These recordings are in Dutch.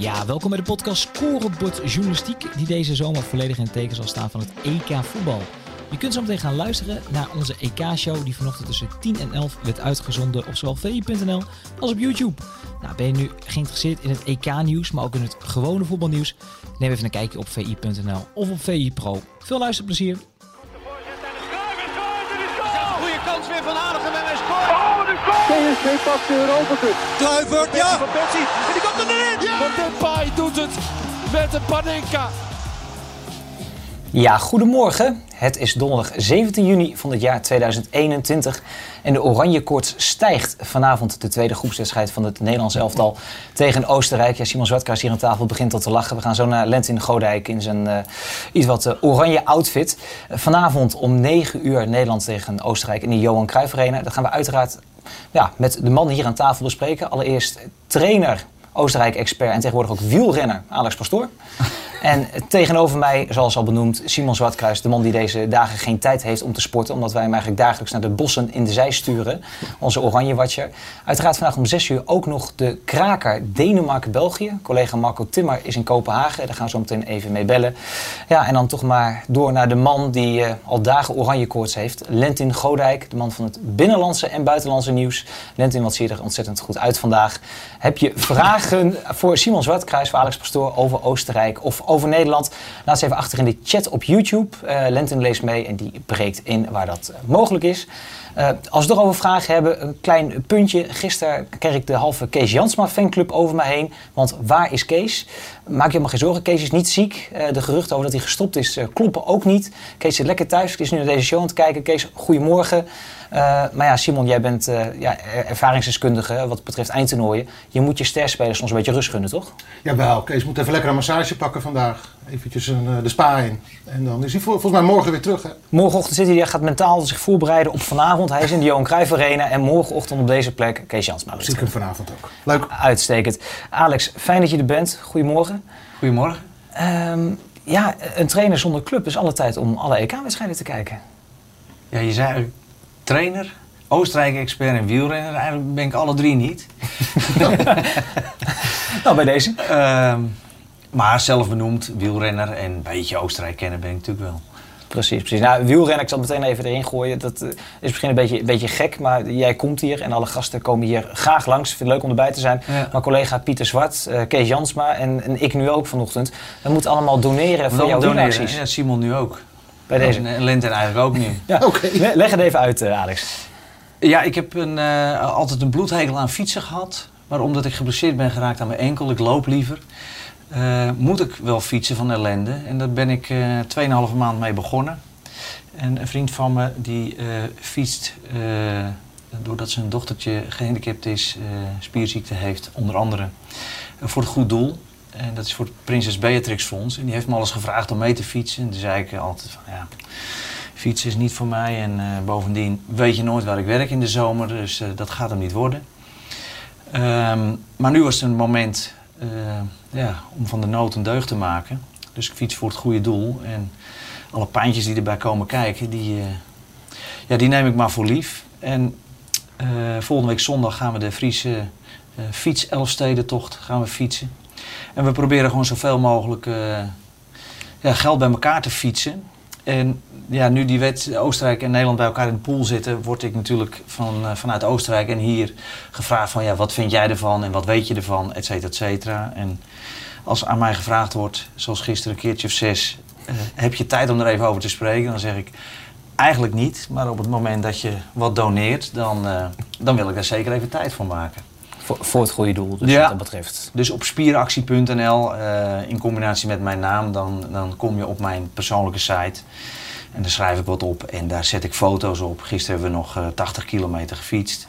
Ja, welkom bij de podcast Scorebord Journalistiek, die deze zomer volledig in het teken zal staan van het EK voetbal. Je kunt zo meteen gaan luisteren naar onze EK-show die vanochtend tussen 10 en 11 werd uitgezonden op zowel vi.nl als op YouTube. Nou, ben je nu geïnteresseerd in het EK-nieuws, maar ook in het gewone voetbalnieuws? Neem even een kijkje op vi.nl of op VI Pro. Veel luisterplezier! Goede kans weer van Aardigem en hij scoort. PSV pakt de Europa Cup. Kluivert, ja. Van Persie. Erin. Ja. Depay doet het met een Panenka. Ja, goedemorgen. Het is donderdag 17 juni van het jaar 2021 en de oranje koorts stijgt vanavond de tweede groepswedstrijd van het Nederlands elftal tegen Oostenrijk. Ja, Simon Zwartkruis hier aan tafel begint al te lachen. We gaan zo naar Lentin Godijk in zijn uh, iets wat uh, oranje outfit. Uh, vanavond om 9 uur Nederland tegen Oostenrijk in de Johan Cruijff Arena. Dat gaan we uiteraard ja, met de man hier aan tafel bespreken. Allereerst trainer Oostenrijk-expert en tegenwoordig ook wielrenner Alex Pastoor. En tegenover mij, zoals al benoemd, Simon Zwartkruis, de man die deze dagen geen tijd heeft om te sporten, omdat wij hem eigenlijk dagelijks naar de bossen in de zij sturen. Onze Oranje Watcher. Uiteraard vandaag om 6 uur ook nog de kraker Denemarken-België. Collega Marco Timmer is in Kopenhagen, daar gaan we zo meteen even mee bellen. Ja, en dan toch maar door naar de man die uh, al dagen Oranje koorts heeft, Lentin Godijk, de man van het binnenlandse en buitenlandse nieuws. Lentin, wat zie je er ontzettend goed uit vandaag. Heb je vragen voor Simon Zwartkruis, voor Alex Pastoor over Oostenrijk of over Nederland. Laat ze even achter in de chat op YouTube. Uh, Lentin leest mee en die breekt in waar dat uh, mogelijk is. Uh, als we over vragen hebben, een klein puntje. Gisteren kreeg ik de halve Kees Jansma fanclub over me heen. Want waar is Kees? Maak je helemaal geen zorgen. Kees is niet ziek. de geruchten over dat hij gestopt is kloppen ook niet. Kees zit lekker thuis. Ik is nu naar deze show aan het kijken. Kees, goedemorgen. Uh, maar ja, Simon, jij bent uh, ja, ervaringsdeskundige wat betreft eindtoernooien. Je moet je sterspelers soms een beetje rust gunnen, toch? Jawel, Kees moet even lekker een massage pakken vandaag. Eventjes een, uh, de spa in. En dan is hij volgens mij morgen weer terug. Hè? Morgenochtend zit hij, hij gaat mentaal zich voorbereiden op vanavond. Hij is in de Johan Cruijff Arena en morgenochtend op deze plek Kees Jansma. Zie ik hem vanavond ook. Leuk. Uitstekend. Alex, fijn dat je er bent. Goedemorgen. Goedemorgen. Um, ja, een trainer zonder club is alle tijd om alle EK-wedstrijden te kijken. Ja, je zei trainer, Oostenrijk-expert en wielrenner. Eigenlijk ben ik alle drie niet. nou, bij deze. Uh, maar zelf benoemd, wielrenner en een beetje Oostenrijk kennen ben ik natuurlijk wel. Precies, precies. Nou, wielrennen, ik zal meteen even erin gooien. Dat uh, is misschien een beetje, een beetje gek, maar jij komt hier en alle gasten komen hier graag langs. Ik vind het leuk om erbij te zijn. Ja. Mijn collega Pieter Zwart, uh, Kees Jansma en, en, ik nu ook vanochtend. We moeten allemaal doneren voor jouw doneren. Ja, Simon nu ook. Bij deze. En Linten eigenlijk ook nu. ja. Leg het even uit, uh, Alex. Ja, ik heb een, uh, altijd een bloedhekel aan fietsen gehad. Maar omdat ik geblesseerd ben geraakt aan mijn enkel, ik loop liever, uh, moet ik wel fietsen van ellende. En daar ben ik 2,5 maand mee begonnen. En een vriend van me die fietst, doordat zijn dochtertje gehandicapt is, spierziekte heeft, onder andere, voor het goed doel. En dat is voor het Prinses Beatrix Fonds. En die heeft me alles gevraagd om mee te fietsen. En toen zei ik altijd van ja, fietsen is niet voor mij. En uh, bovendien weet je nooit waar ik werk in de zomer. Dus uh, dat gaat hem niet worden. Um, maar nu was het een moment uh, ja, om van de nood een deugd te maken. Dus ik fiets voor het goede doel. En alle pijntjes die erbij komen kijken, die, ja, die neem ik maar voor lief. En volgende week zondag gaan we de Friese fiets Elfstedentocht gaan we fietsen. En we proberen gewoon zoveel mogelijk uh, ja, geld bij elkaar te fietsen. En ja, nu die wet Oostenrijk en Nederland bij elkaar in de pool zitten, word ik natuurlijk van, uh, vanuit Oostenrijk en hier gevraagd van ja, wat vind jij ervan en wat weet je ervan, et cetera, et cetera. En als aan mij gevraagd wordt, zoals gisteren een keertje of zes, uh, heb je tijd om er even over te spreken? Dan zeg ik eigenlijk niet, maar op het moment dat je wat doneert, dan, dan wil ik daar zeker even tijd voor maken. Voor, voor het goede doel, dus ja. wat dat betreft. Dus op spieractie.nl, uh, in combinatie met mijn naam, dan, dan kom je op mijn persoonlijke site. En daar schrijf ik wat op en daar zet ik foto's op. Gisteren hebben we nog uh, 80 kilometer gefietst.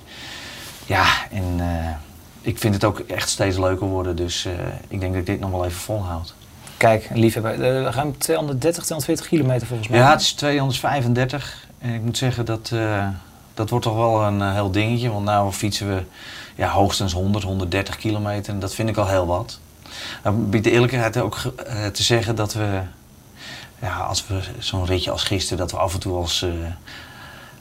Ja, en uh, ik vind het ook echt steeds leuker worden. Dus ik denk dat ik dit nog wel even volhoud. Kijk, liefhebber. We gaan 230, 240 kilometer volgens mij. Ja, het is 235. En ik moet zeggen, dat, dat wordt toch wel een heel dingetje. Want nou fietsen we ja, hoogstens 100, 130 kilometer. En dat vind ik al heel wat. Nou, biedt de eerlijkheid ook uh, te zeggen dat we, ja, als we zo'n ritje als gisteren, dat we af en toe als, uh,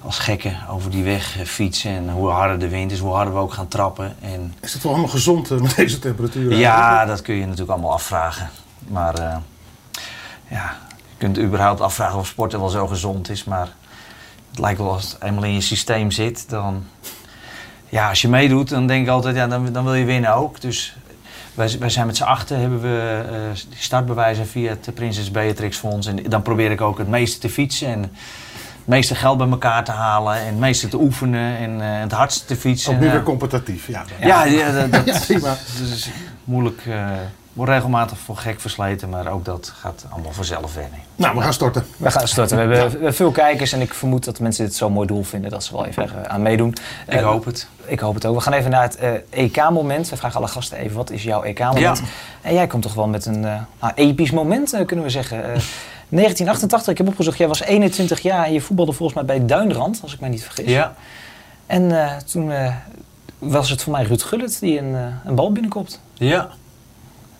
als gekken over die weg eh, fietsen. En hoe harder de wind is, hoe harder we ook gaan trappen. En Is het wel allemaal gezond eh, met deze temperaturen? ja, dat kun je natuurlijk allemaal afvragen. Maar eh, ja, je kunt überhaupt afvragen of sporten wel zo gezond is. Maar het lijkt wel als het eenmaal in je systeem zit, dan... Ja, als je meedoet, dan denk ik altijd, ja, dan, dan wil je winnen ook. Dus wij, wij zijn met z'n achten, hebben we eh, startbewijzen via het Prinses Beatrix Fonds. En dan probeer ik ook het meeste te fietsen en het meeste geld bij elkaar te halen. En het meeste te oefenen en eh, het hardste te fietsen. Ook nu weer competitief. Ja, Ja, ja, dat, dat, Ja, prima. dat is moeilijk. Wordt regelmatig voor gek versleten, maar ook dat gaat allemaal vanzelf wennen. Nou, we gaan storten. We gaan starten. We hebben, veel kijkers en ik vermoed dat mensen dit zo'n mooi doel vinden dat ze wel even eh, aan meedoen. Ik Eh, hoop het. Ik hoop het ook. We gaan even naar het eh, EK-moment. We vragen alle gasten even, wat is jouw EK-moment? Ja. En jij komt toch wel met een eh, nou, episch moment, kunnen we zeggen. Eh, 1988, ik heb opgezocht, jij was 21 jaar en je voetbalde volgens mij bij Duinrand, als ik mij niet vergis. Ja, En eh, toen eh, was het voor mij Ruud Gullit die een, een bal binnenkopt. ja.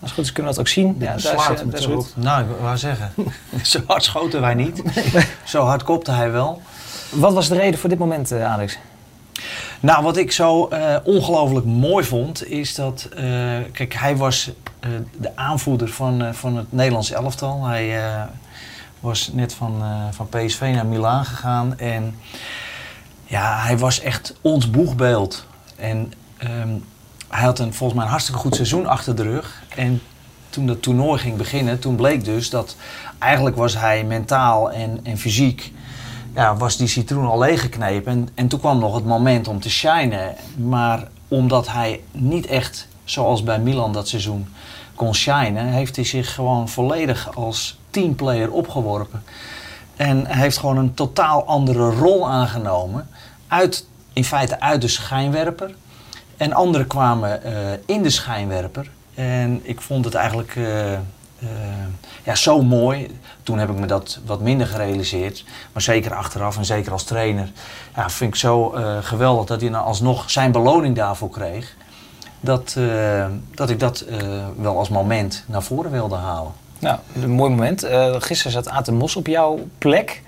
Als het goed is kunnen we dat ook zien. Ja, is, slaat eh, met is zijn Ruud. hoofd. Nou, ik wou zeggen, zo hard schoten wij niet. Zo hard kopte hij wel. Wat was de reden voor dit moment, eh, Alex? Nou, wat ik zo eh, ongelooflijk mooi vond, is dat... eh, kijk, hij was eh, de aanvoerder van, eh, van het Nederlands elftal. Hij eh, was net van, eh, van PSV naar Milaan gegaan. En ja, hij was echt ons boegbeeld. En ehm, hij had een, volgens mij een hartstikke goed seizoen achter de rug. En toen dat toernooi ging beginnen, toen bleek dus dat... Eigenlijk was hij mentaal en, en fysiek ja, was die citroen al leeggeknepen. En, en toen kwam nog het moment om te shinen. Maar omdat hij niet echt, zoals bij Milan dat seizoen, kon shinen, heeft hij zich gewoon volledig als teamplayer opgeworpen. En heeft gewoon een totaal andere rol aangenomen. Uit, in feite uit de schijnwerper. En anderen kwamen eh, in de schijnwerper. En ik vond het eigenlijk eh, eh, ja, zo mooi. Toen heb ik me dat wat minder gerealiseerd. Maar zeker achteraf en zeker als trainer. Ja, vind ik zo geweldig dat hij nou alsnog zijn beloning daarvoor kreeg. Dat, dat ik dat wel als moment naar voren wilde halen. Nou, een mooi moment. Eh, gisteren zat Aten Mos op jouw plek.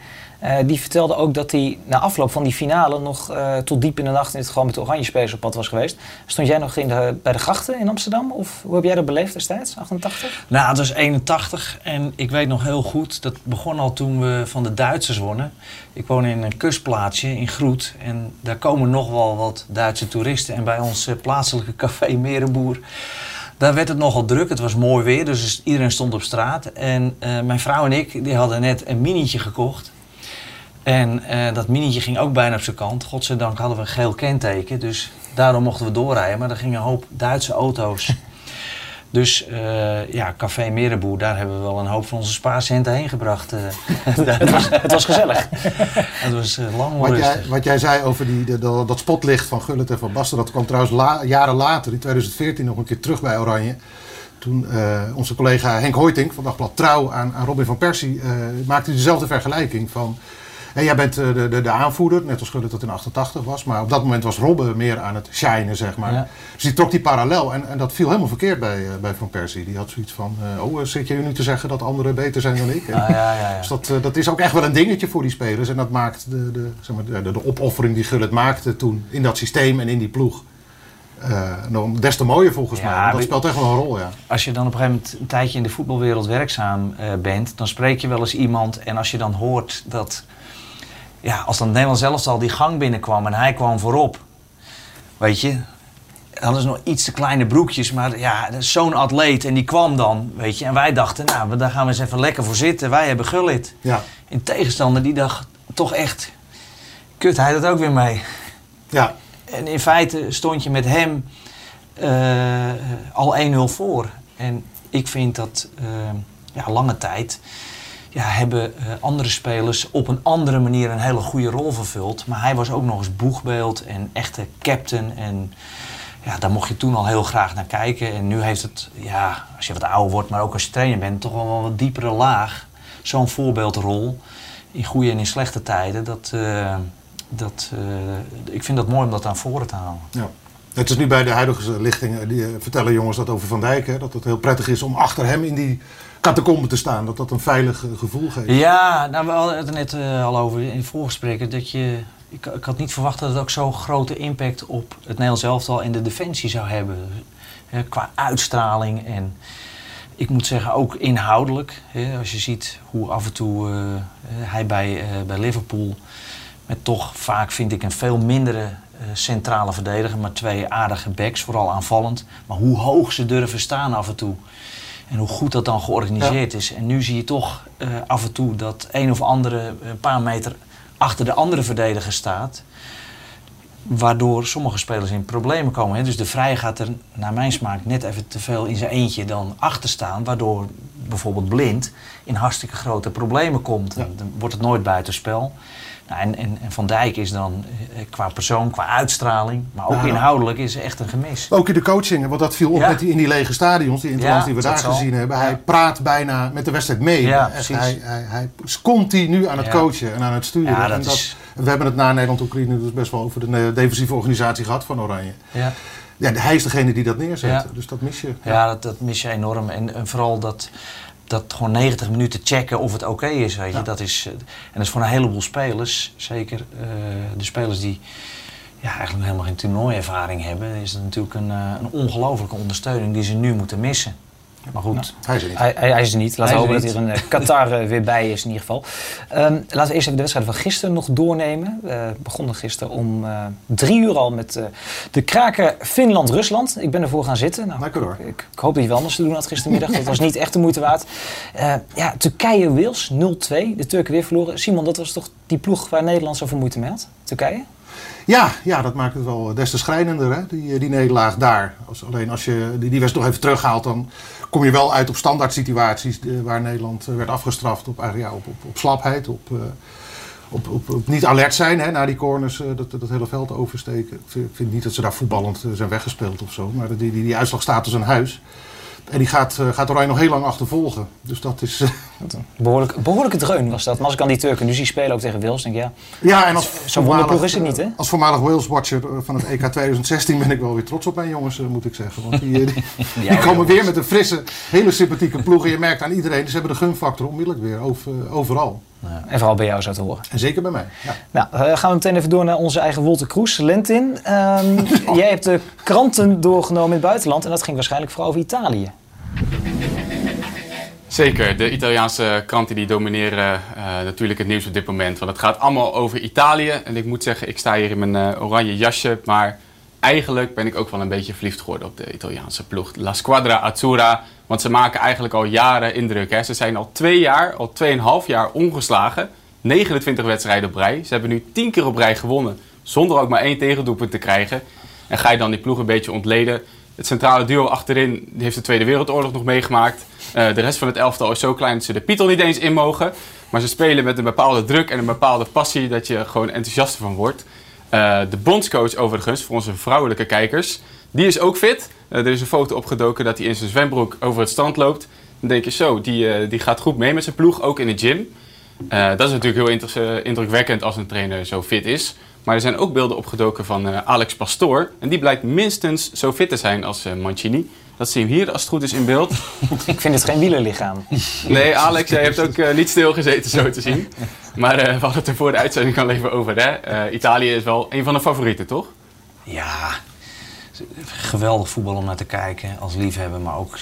Eh, die vertelde ook dat hij na afloop van die finale nog eh, tot diep in de nacht in het gewoon met de Oranje Spelers op pad was geweest. Stond jij nog in de, bij de grachten in Amsterdam? Of hoe heb jij dat beleefd destijds, 88? Nou, het was 81 en ik weet nog heel goed, dat begon al toen we van de Duitsers wonnen. Ik woon in een kustplaatsje in Groet en daar komen nog wel wat Duitse toeristen. En bij ons eh, plaatselijke café Merenboer, daar werd het nogal druk. Het was mooi weer, dus iedereen stond op straat. En mijn vrouw en ik, die hadden net een minietje gekocht. En eh, dat minietje ging ook bijna op zijn kant. Godzijdank hadden we een geel kenteken, dus daarom mochten we doorrijden. Maar er gingen een hoop Duitse auto's. Dus eh, ja, Café Merenboer, daar hebben we wel een hoop van onze spaarcenten heen gebracht. eh. het, was, het was gezellig. Het was lang Wat jij, wat jij zei over die, de- de- dat spotlicht van Gullit en van Basten, dat kwam trouwens la- jaren later, in 2014, nog een keer terug bij Oranje. Toen eh, onze collega Henk Hoytink van Dagblad Trouw aan, aan Robin van Persie eh, maakte dezelfde vergelijking van... En jij bent eh, de, de, de aanvoerder, net als Gullit dat in 88 was. Maar op dat moment was Robben meer aan het shinen, zeg maar. Ja. Dus die trok die parallel. En, en dat viel helemaal verkeerd bij, eh, bij Van Persie. Die had zoiets van, eh, oh, zit je nu te zeggen dat anderen beter zijn dan ik? Ah, ja, ja, ja. dus dat, dat is ook echt wel een dingetje voor die spelers. En dat maakt de, de, zeg maar, de, de opoffering die Gullit maakte toen in dat systeem en in die ploeg. nog des te mooier volgens Ja, mij. Dat speelt echt wel een rol, ja. Als je dan op een gegeven moment een tijdje in de voetbalwereld werkzaam bent, dan spreek je wel eens iemand en als je dan hoort dat, ja, als dan Nederland zelfs al die gang binnenkwam en hij kwam voorop, weet je, hadden ze nog iets te kleine broekjes, maar ja, zo'n atleet en die kwam dan, weet je, en wij dachten, nou, daar gaan we eens even lekker voor zitten, wij hebben Gullit. Ja, In tegenstander die dacht toch echt, kut hij dat ook weer mee. ja. En in feite stond je met hem eh, al 1-0 voor. En ik vind dat eh, ja, lange tijd ja, hebben eh, andere spelers op een andere manier een hele goede rol vervuld. Maar hij was ook nog eens boegbeeld en echte captain. En ja, daar mocht je toen al heel graag naar kijken. En nu heeft het, ja, als je wat ouder wordt, maar ook als je trainer bent, toch wel een wat diepere laag. Zo'n voorbeeldrol in goede en in slechte tijden. Dat, eh, dat, eh, ik vind dat mooi om dat aan voren te halen. ja. Het is nu bij de huidige lichting, eh, die vertellen jongens dat over Van Dijk. Hè, dat het heel prettig is om achter hem in die catacombe te staan. Dat dat een veilig eh, gevoel geeft. Ja, nou, we hadden het er net eh, al over in voorgesprekken. Dat je, ik, ik had niet verwacht dat het ook zo'n grote impact op het Nederlands elftal en de defensie zou hebben. Qua uitstraling en ik moet zeggen ook inhoudelijk. Als je ziet hoe af en toe eh, hij bij, bij Liverpool met toch vaak vind ik een veel mindere centrale verdediger, maar twee aardige backs, vooral aanvallend. Maar hoe hoog ze durven staan af en toe. En hoe goed dat dan georganiseerd is. En nu zie je toch eh, af en toe dat een of andere een paar meter achter de andere verdediger staat. Waardoor sommige spelers in problemen komen. Hè. Dus de Vrij gaat er naar mijn smaak net even te veel in zijn eentje dan achter staan. Waardoor bijvoorbeeld Blind in hartstikke grote problemen komt. Dan wordt het nooit buitenspel. Nou, en, en, en Van Dijk is dan eh, qua persoon, qua uitstraling, maar ook Nou. inhoudelijk is echt een gemis. Ook in de coaching, want dat viel op Ja. met die, in die lege stadions, die interlands die we daar zal. gezien hebben. Hij praat bijna met de wedstrijd mee. Echt, hij, hij, hij is continu aan het coachen en aan het sturen. Ja, dat en dat, is- We hebben het na Nederland-Oekraïne dus best wel over de eh, defensieve organisatie gehad van Oranje. Ja. Ja, hij is degene die dat neerzet, dus dat mis je. Ja, dat, dat mis je enorm. En, en vooral dat, dat gewoon 90 minuten checken of het oké is. Weet je. Dat is, eh, en dat is voor een heleboel spelers, zeker eh, de spelers die ja, eigenlijk helemaal geen toernooiervaring hebben, is het natuurlijk een, eh, een ongelofelijke ondersteuning die ze nu moeten missen. Maar goed, Hij is er niet. Hij, hij, hij is er niet. Laten we hopen dat er hij er in eh, Qatar eh, weer bij is in ieder geval. Ehm, laten we eerst even de wedstrijd van gisteren nog doornemen. We begonnen gisteren om eh, drie uur al met eh, de kraker Finland-Rusland. Ik ben ervoor gaan zitten. Nou, Lekker hoor. Ik, ik hoop dat je wel anders te doen had gistermiddag. Dat was niet echt de moeite waard. Eh, ja, Turkije-Wales 0-2. De Turken weer verloren. Simon, dat was toch die ploeg waar Nederland zoveel moeite mee had? Turkije? Ja, ja, dat maakt het wel des te schrijnender, hè? Die, die nederlaag daar. Als, alleen als je die, die wedstrijd nog even terughaalt, dan kom je wel uit op standaard situaties eh, waar Nederland eh, werd afgestraft op, ja, op, op, op slapheid, op, eh, op, op, op niet alert zijn hè, na die corners, eh, dat, dat hele veld oversteken. Ik vind, niet dat ze daar voetballend eh, zijn weggespeeld of zo, maar die, die, die uitslag staat dus aan huis. En die gaat, eh, gaat Oranje nog heel lang achtervolgen. Dus dat is... eh, Behoorlijk, behoorlijke dreun was dat. Maar als ik aan die Turken nu zie spelen, ook tegen Wales, denk ik ja... Ja, en als Zo'n wonderploeg is het niet, hè? eh, Als voormalig Wales-watcher van het EK 2016 ben ik wel weer trots op mijn jongens, moet ik zeggen. Want die, die, die komen weer met een frisse, hele sympathieke ploeg. En je merkt aan iedereen, ze hebben de gunfactor onmiddellijk weer over, overal. En vooral bij jou zo te horen. En zeker bij mij. Ja. Nou, eh, gaan we meteen even door naar onze eigen Wolter Kroes, Lentin. Ehm, jij hebt de kranten doorgenomen in het buitenland en dat ging waarschijnlijk vooral over Italië. Zeker, de Italiaanse kranten die domineren eh, natuurlijk het nieuws op dit moment. Want het gaat allemaal over Italië. En ik moet zeggen, ik sta hier in mijn eh, oranje jasje. Maar eigenlijk ben ik ook wel een beetje verliefd geworden op de Italiaanse ploeg. La Squadra Azzurra. Want ze maken eigenlijk al jaren indruk. Hè. Ze zijn al twee jaar, al tweeënhalf jaar ongeslagen. 29 wedstrijden op rij. Ze hebben nu 10 keer op rij gewonnen. Zonder ook maar één tegendoelpunt te krijgen. En ga je dan die ploeg een beetje ontleden. Het centrale duo achterin heeft de Tweede Wereldoorlog nog meegemaakt. Eh, de rest van het elftal is zo klein dat ze de Pietel niet eens in mogen. Maar ze spelen met een bepaalde druk en een bepaalde passie dat je gewoon enthousiast van wordt. Eh, de bondscoach overigens, voor onze vrouwelijke kijkers, die is ook fit. Eh, er is een foto opgedoken dat hij in zijn zwembroek over het strand loopt. Dan denk je zo, die, eh, die gaat goed mee met zijn ploeg, ook in de gym. Dat is natuurlijk heel indrukwekkend als een trainer zo fit is. Maar er zijn ook beelden opgedoken van Alex Pastoor. En die blijkt minstens zo fit te zijn als Mancini. Dat zien we hier als het goed is in beeld. Ik vind het geen wielerlichaam. Nee, Alex, jij hebt ook eh, niet stilgezeten zo te zien. Maar eh, we hadden het er voor de uitzending al even over. Hè? Eh, Italië is wel een van de favorieten, toch? Ja, geweldig voetbal om naar te kijken als liefhebber, maar ook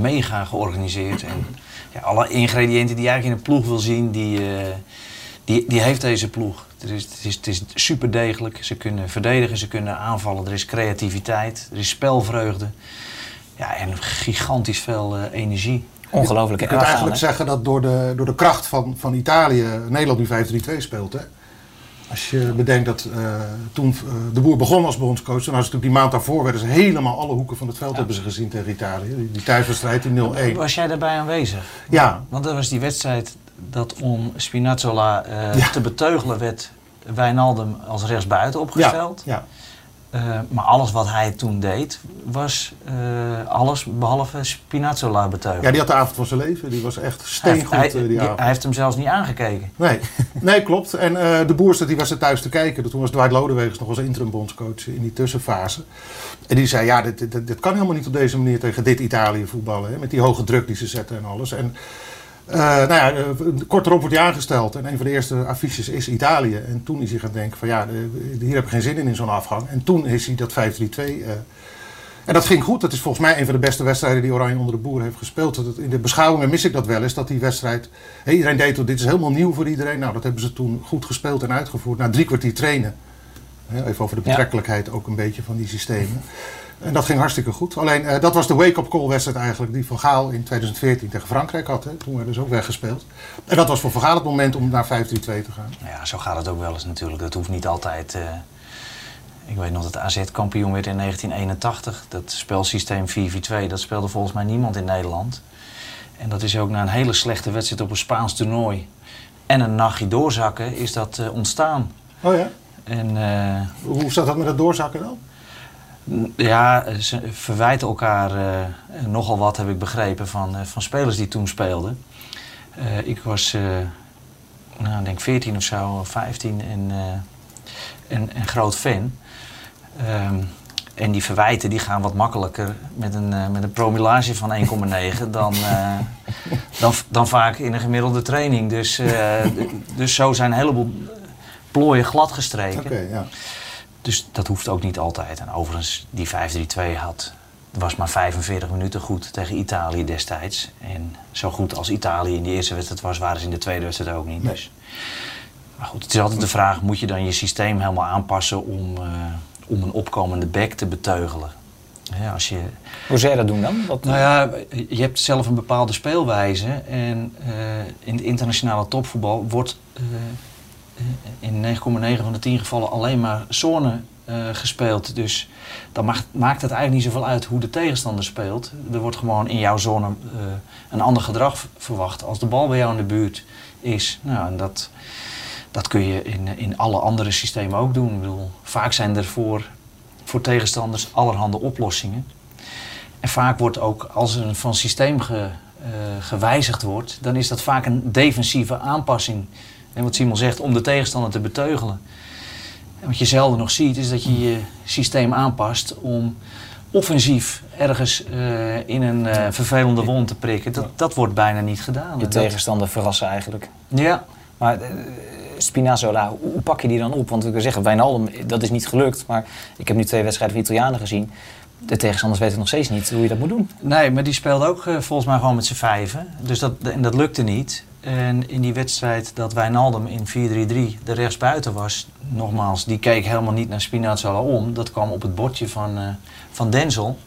mega georganiseerd. En ja, alle ingrediënten die je eigenlijk in een ploeg wil zien, die, eh, die, die heeft deze ploeg. Het is, het, is, het is super degelijk. Ze kunnen verdedigen, ze kunnen aanvallen. Er is creativiteit, er is spelvreugde. Ja, en gigantisch veel eh, energie. Ongelooflijk. Je En kunt eigenlijk zeggen dat door de, door de kracht van, van Italië Nederland nu 5-3-2 speelt. Hè? Als je bedenkt dat eh, toen eh, de boer begon als bondscoach, toen was het natuurlijk die maand daarvoor, werden ze helemaal alle hoeken van het veld hebben ze gezien tegen Italië. Die, die thuiswedstrijd, die 0-1. Was jij daarbij aanwezig? Ja, Want dat was die wedstrijd dat om Spinazzola eh, Ja. te beteugelen werd Wijnaldum als rechtsbuiten ja, opgesteld. ja. Eh, maar alles wat hij toen deed, was eh, alles behalve Spinazzola beteugelen. ja, die had de avond van zijn leven. Die was echt steengoed hij, eh, die die- avond. hij heeft hem zelfs niet aangekeken. Nee, nee klopt. En de boer zat, die was er thuis te kijken. Toen was Dwight Lodewegers nog als interim bondscoach in die tussenfase. En die zei, ja, dit, dit, dit kan helemaal niet op deze manier tegen dit Italië voetballen. Hè, met die hoge druk die ze zetten en alles. En Eh, nou ja, eh, kort erop wordt hij aangesteld en een van de eerste affiches is Italië. En toen is hij gaan denken van ja, de- hier heb ik geen zin in in zo'n afgang. En toen is hij dat 5-3-2. eh, en dat ging goed. Dat is volgens mij een van de beste wedstrijden die Oranje onder de boer heeft gespeeld. Dat in de beschouwingen mis ik dat wel eens, dat die wedstrijd... Iedereen deed dit is helemaal nieuw voor iedereen. Nou, dat hebben ze toen goed gespeeld en uitgevoerd. Na drie kwartier trainen. Even over de betrekkelijkheid ook een beetje van die systemen. En dat ging hartstikke goed. Alleen eh, dat was de wake-up call wedstrijd eigenlijk die Van Gaal in 2014 tegen Frankrijk had. Hè. Toen werden ze ook weggespeeld. En dat was voor Van Gaal het moment om naar 5-3-2 te gaan. Ja, zo gaat het ook wel eens natuurlijk. Dat hoeft niet altijd. eh, ik weet nog dat AZ kampioen werd in 1981. Dat spelsysteem 4-4-2, dat speelde volgens mij niemand in Nederland. En dat is ook na een hele slechte wedstrijd op een Spaans toernooi en een nachtje doorzakken is dat eh, ontstaan. Oh ja? En Hoe zat dat met dat doorzakken dan? Ja, ze verwijten elkaar eh, nogal wat, heb ik begrepen, van, eh, van spelers die toen speelden. Eh, ik was, nou, ik denk 14 of zo, of 15 en, eh, en, en groot fan. Ehm, en die verwijten die gaan wat makkelijker met een, met een promillage van 1,9 dan, dan, dan vaak in een gemiddelde training. Dus, dus zo zijn een heleboel plooien gladgestreken. Ja. Dus dat hoeft ook niet altijd. En overigens, die 5-3-2 had, was maar 45 minuten goed tegen Italië destijds. En zo goed als Italië in de eerste wedstrijd was, waren ze in de tweede wedstrijd ook niet. Nee. Dus. Maar goed, het is altijd de vraag, moet je dan je systeem helemaal aanpassen om, eh, om een opkomende back te beteugelen? Hè, als je, Hoe zou je dat doen dan? Wat, nou ja, je hebt zelf een bepaalde speelwijze. En eh, in het internationale topvoetbal wordt eh, in 9,9 van de 10 gevallen alleen maar zone eh, gespeeld. Dus dan maakt het eigenlijk niet zoveel uit hoe de tegenstander speelt. Er wordt gewoon in jouw zone eh, een ander gedrag verwacht als de bal bij jou in de buurt is. Nou, en dat, dat kun je in, in alle andere systemen ook doen. Ik bedoel, vaak zijn er voor, voor tegenstanders allerhande oplossingen. En vaak wordt ook, als er van systeem ge- eh, gewijzigd wordt, dan is dat vaak een defensieve aanpassing. En wat Simon zegt, om de tegenstander te beteugelen. En wat je zelden nog ziet, is dat je je systeem aanpast om offensief ergens eh, in een eh, vervelende wond te prikken. Dat, dat wordt bijna niet gedaan. je dat- tegenstander verrassen eigenlijk. Ja, Maar Spinazzola, hoe, pak je die dan op? Want ik wil zeggen, Wijnaldum, dat is niet gelukt. Maar ik heb nu twee wedstrijden van Italianen gezien. De tegenstanders weten nog steeds niet hoe je dat moet doen. Nee, maar die speelde ook volgens mij gewoon met z'n vijven. Dus dat, en dat lukte niet. En in die wedstrijd dat Wijnaldum in 4-3-3 de rechtsbuiten was, nogmaals, die keek helemaal niet naar Spinazzola om. Dat kwam op het bordje van, eh, van Denzel.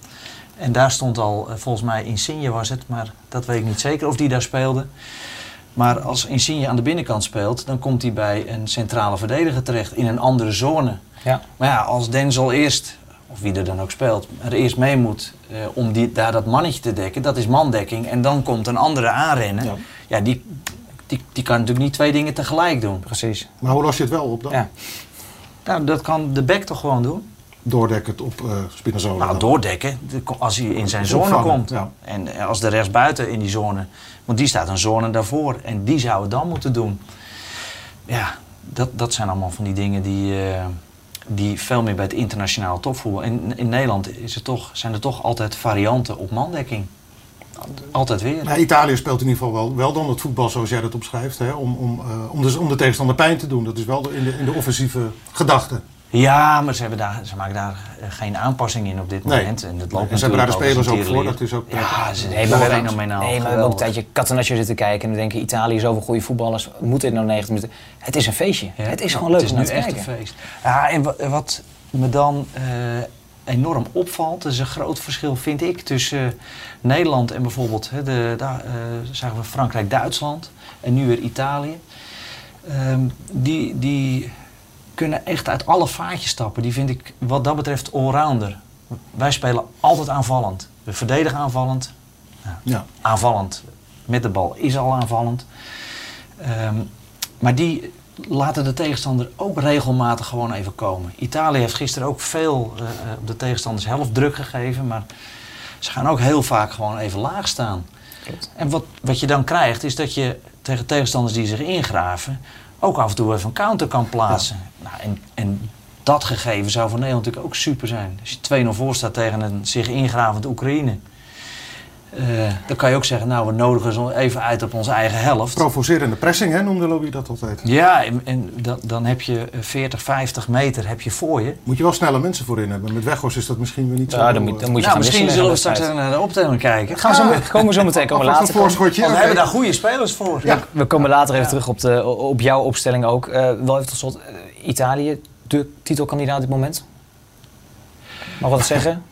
En daar stond al, eh, volgens mij Insigne was het, maar dat weet ik niet zeker of die daar speelde. Maar als Insigne aan de binnenkant speelt, dan komt hij bij een centrale verdediger terecht in een andere zone. Ja. Maar ja, als Denzel eerst, of wie er dan ook speelt, er eerst mee moet eh, om die, daar dat mannetje te dekken, dat is mandekking. En dan komt een andere aanrennen. Ja. Ja, die, die, die kan natuurlijk niet twee dingen tegelijk doen. Precies. Maar hoe los je het wel op dan? Ja. Nou, dat kan de back toch gewoon doen? Doordekkend op eh Spinazzola. Nou, dan. doordekken de- als hij in zijn zone Opvangen, komt. ja. En als de rechtsbuiten in die zone, want die staat een zone daarvoor. En die zou het dan moeten doen. Ja, dat, dat zijn allemaal van die dingen die, eh, die veel meer bij het internationaal topvoetbal. En in Nederland is het toch, zijn er toch altijd varianten op mandekking. Altijd weer. Maar Italië speelt in ieder geval wel, wel dan het voetbal zoals jij dat omschrijft. Hè? Om, om, eh, om, de, om de tegenstander pijn te doen. Dat is wel de- in, de, in de offensieve gedachte. Ja, maar ze, hebben daar, ze maken daar eh, geen aanpassing in op dit Nee. moment. En, dat loopt En ze hebben daar de spelers ook voor. Dat is ook. Ja, ze Nee, nee, maar maar we hebben- fenomenaal. Nee, maar we hebben ook een tijdje Catenaccio zitten kijken. En we denken, Italië, zoveel goede voetballers. Moeten in nou 90 minuten. Het is een feestje. Ja, het is nou, gewoon leuk Het om is nu te echt kijken. een feest. Ja, en wa- wat me dan eh, enorm opvalt, dat is een groot verschil, vind ik, tussen eh, Nederland en bijvoorbeeld, hè, de, daar eh, zagen we Frankrijk-Duitsland en nu weer Italië. Ehm, die, die kunnen echt uit alle vaatjes stappen. Die vind ik wat dat betreft allrounder. Wij spelen altijd aanvallend. We verdedigen aanvallend. Ja. Aanvallend met de bal is al aanvallend. Ehm, maar die laten de tegenstander ook regelmatig gewoon even komen. Italië heeft gisteren ook veel eh, eh, op de tegenstanders helft druk gegeven. Maar ze gaan ook heel vaak gewoon even laag staan. Klopt. En wat, wat je dan krijgt is dat je tegen tegenstanders die zich ingraven... ook af en toe even een counter kan plaatsen. Nou, en, en dat gegeven zou voor Nederland natuurlijk ook super zijn. Als je 2-0 voor staat tegen een zich ingravend Oekraïne... Eh, dan kan je ook zeggen, nou we nodigen ze even uit op onze eigen helft. Provocerende pressing, hè, noemde Louis dat altijd. Ja, en, en dan, dan heb je eh, 40, 50 meter heb je voor je. Moet je wel snelle mensen voorin hebben. Met Weghorst is dat misschien weer niet zo... Ja, dan moet, dan moet je Nou, gaan misschien zullen we straks naar de optelling kijken. Gaan we zo, komen we zo meteen komen later. een voorschotje. Want we hebben daar goede spelers voor. Ja. We komen later even terug op, de, op jouw opstelling ook. Eh, wel even tot slot, eh, Italië, de titelkandidaat op dit moment. Mag ik wat zeggen?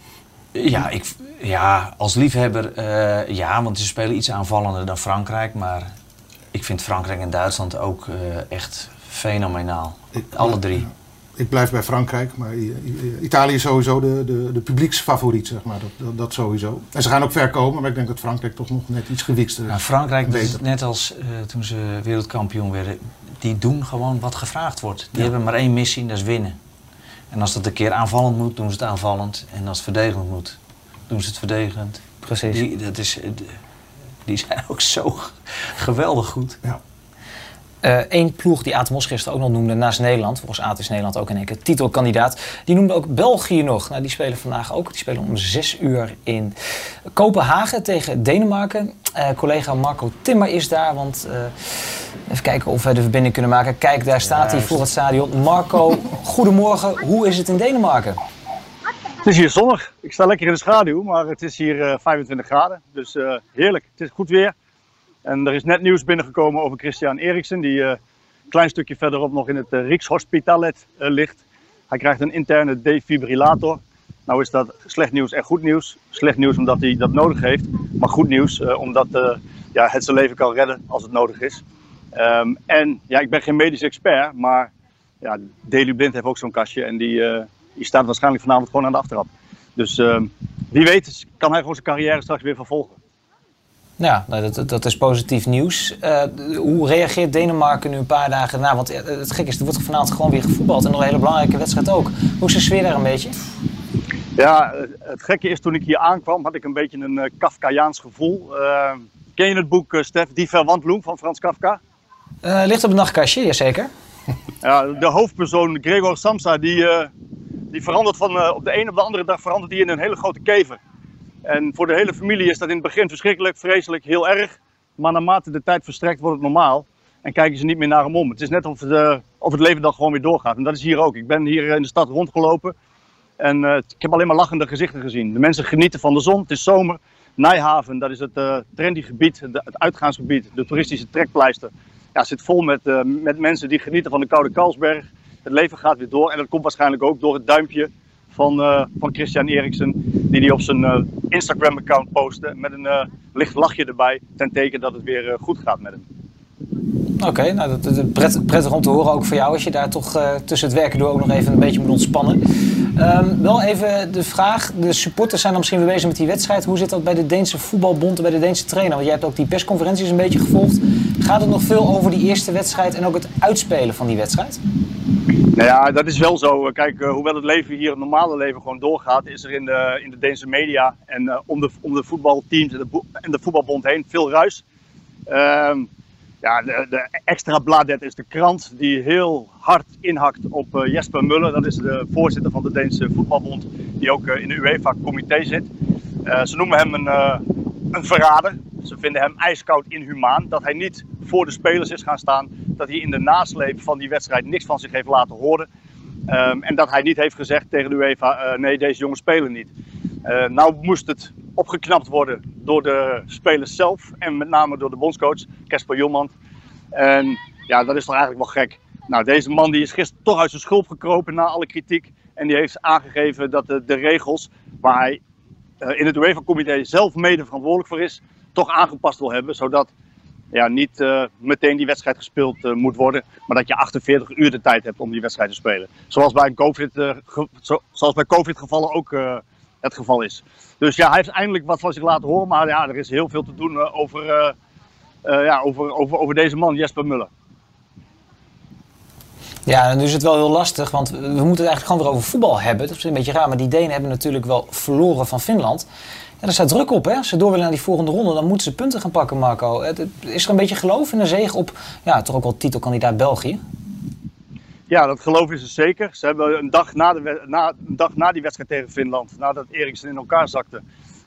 Ja, ik, ja, als liefhebber eh, ja, want ze spelen iets aanvallender dan Frankrijk. Maar ik vind Frankrijk en Duitsland ook eh, echt fenomenaal. Ik- Alle drie. Ik blijf bij Frankrijk, maar Italië is sowieso de, de, de publieksfavoriet, zeg maar. Dat, dat, dat sowieso. En ze gaan ook ver komen, maar ik denk dat Frankrijk toch nog net iets gewikster Nou, is. Frankrijk, is Beter. net als eh, toen ze wereldkampioen werden, die doen gewoon wat gevraagd wordt. Die Ja. hebben maar één missie en dat is winnen. En als dat een keer aanvallend moet, doen ze het aanvallend. En als het verdedigend moet, doen ze het verdedigend. Precies. Die, dat is, eh, die zijn ook zo geweldig goed. Ja. Eén Eh, ploeg die Aad Mos gisteren ook nog noemde naast Nederland. Volgens Aad is Nederland ook in één keer titelkandidaat. Die noemde ook België nog. Nou, die spelen vandaag ook. Die spelen om zes uur in Kopenhagen tegen Denemarken. Eh, collega Marco Timmer is daar. Want eh, even kijken of we de verbinding kunnen maken. Kijk, daar staat hij voor het stadion. Marco, goedemorgen. Hoe is het in Denemarken? Het is hier zonnig. Ik sta lekker in de schaduw, maar het is hier eh, 25 graden. Dus eh, heerlijk. Het is goed weer. En er is net nieuws binnengekomen over Christian Eriksen, die eh, een klein stukje verderop nog in het uh, eh, ligt. Hij krijgt een interne defibrillator. Nou is dat slecht nieuws en goed nieuws. Slecht nieuws omdat hij dat nodig heeft, maar goed nieuws eh, omdat eh, ja, het zijn leven kan redden als het nodig is. Ehm, en ja, ik ben geen medisch expert, maar ja, Blind heeft ook zo'n kastje en die, eh, die staat waarschijnlijk vanavond gewoon aan de aftrap. Dus ehm, wie weet kan hij gewoon zijn carrière straks weer vervolgen. Ja, nou, dat, dat is positief nieuws. Eh, hoe reageert Denemarken nu een paar dagen na? Want eh, het gekke is, er wordt vanavond gewoon weer gevoetbald. En nog een hele belangrijke wedstrijd ook. Hoe is de sfeer daar een beetje? Ja, eh, het gekke is toen ik hier aankwam had ik een beetje een Kafkaiaans gevoel. Ehm, ken je het boek, Stef, Die Verwandlung van Frans Kafka? Ligt op het nachtkastje, jazeker. Ja, de hoofdpersoon Gregor Samsa die, die verandert van eh, op de een op de andere dag verandert hij in een hele grote kever. En voor de hele familie is dat in het begin verschrikkelijk, vreselijk, heel erg. Maar naarmate de tijd verstrekt wordt het normaal. En kijken ze niet meer naar hem om. Het is net of, de, of het leven dan gewoon weer doorgaat. En dat is hier ook. Ik ben hier in de stad rondgelopen. En eh, ik heb alleen maar lachende gezichten gezien. De mensen genieten van de zon. Het is zomer. Nijhaven, dat is het eh, trendy gebied, het uitgaansgebied, de toeristische trekpleister. Ja, zit vol met, eh, met mensen die genieten van de Koude Kalsberg. Het leven gaat weer door. En dat komt waarschijnlijk ook door het duimpje van, eh, van Christian Eriksen. Die hij op zijn eh, Instagram-account postte. Met een eh, licht lachje erbij. Ten teken dat het weer goed gaat met hem. Oké, nou, dat, pret- prettig om te horen ook voor jou. Als je daar toch eh, tussen het werken door ook nog even een beetje moet ontspannen. Ehm, wel even de vraag. De supporters zijn dan misschien weer bezig met die wedstrijd. Hoe zit dat bij de Deense voetbalbond en bij de Deense trainer? Want jij hebt ook die persconferenties een beetje gevolgd. Gaat het nog veel over die eerste wedstrijd en ook het uitspelen van die wedstrijd? Nou ja, dat is wel zo. Kijk, eh, hoewel het leven hier, het normale leven, gewoon doorgaat, is er in de, in de Deense media en eh, om, de, om de voetbalteams en de, en de voetbalbond heen veel ruis. Ehm, ja, de, extra bladet is de krant die heel hard inhakt op eh, Jesper Muller. Dat is de voorzitter van de Deense voetbalbond, die ook eh, in de UEFA-comité zit. Eh, ze noemen hem een, een verrader. Ze vinden hem ijskoud inhumaan. Dat hij niet voor de spelers is gaan staan. Dat hij in de nasleep van die wedstrijd niks van zich heeft laten horen. Ehm, en dat hij niet heeft gezegd tegen de UEFA: nee, deze jongens spelen niet. Nou moest het opgeknapt worden door de spelers zelf. En met name door de bondscoach, Casper Jolmand. En ja, dat is toch eigenlijk wel gek. Nou, deze man die is gisteren toch uit zijn schulp gekropen na alle kritiek. En die heeft aangegeven dat de, regels waar hij eh, in het UEFA-comité zelf mede verantwoordelijk voor is, toch aangepast wil hebben. Zodat ja, niet eh, meteen die wedstrijd gespeeld eh, moet worden, maar dat je 48 uur de tijd hebt om die wedstrijd te spelen. Zoals bij, COVID, zoals bij COVID-gevallen ook eh, het geval is. Dus ja, hij heeft eindelijk wat van zich laten horen, maar ja, er is heel veel te doen eh, over, eh, eh, ja, over, over, over deze man, Jesper Muller. Ja, en nu is het wel heel lastig, want we moeten het eigenlijk gewoon weer over voetbal hebben. Dat is een beetje raar, maar die Denen hebben natuurlijk wel verloren van Finland. Ja, er staat druk op, hè. Als ze door willen naar die volgende ronde, dan moeten ze punten gaan pakken, Marco. Is er een beetje geloof in een zege op, ja, toch ook wel titelkandidaat België? Ja, dat geloof is er zeker. Ze hebben een dag na, de, na, een dag na die wedstrijd tegen Finland, nadat Eriksen in elkaar zakte,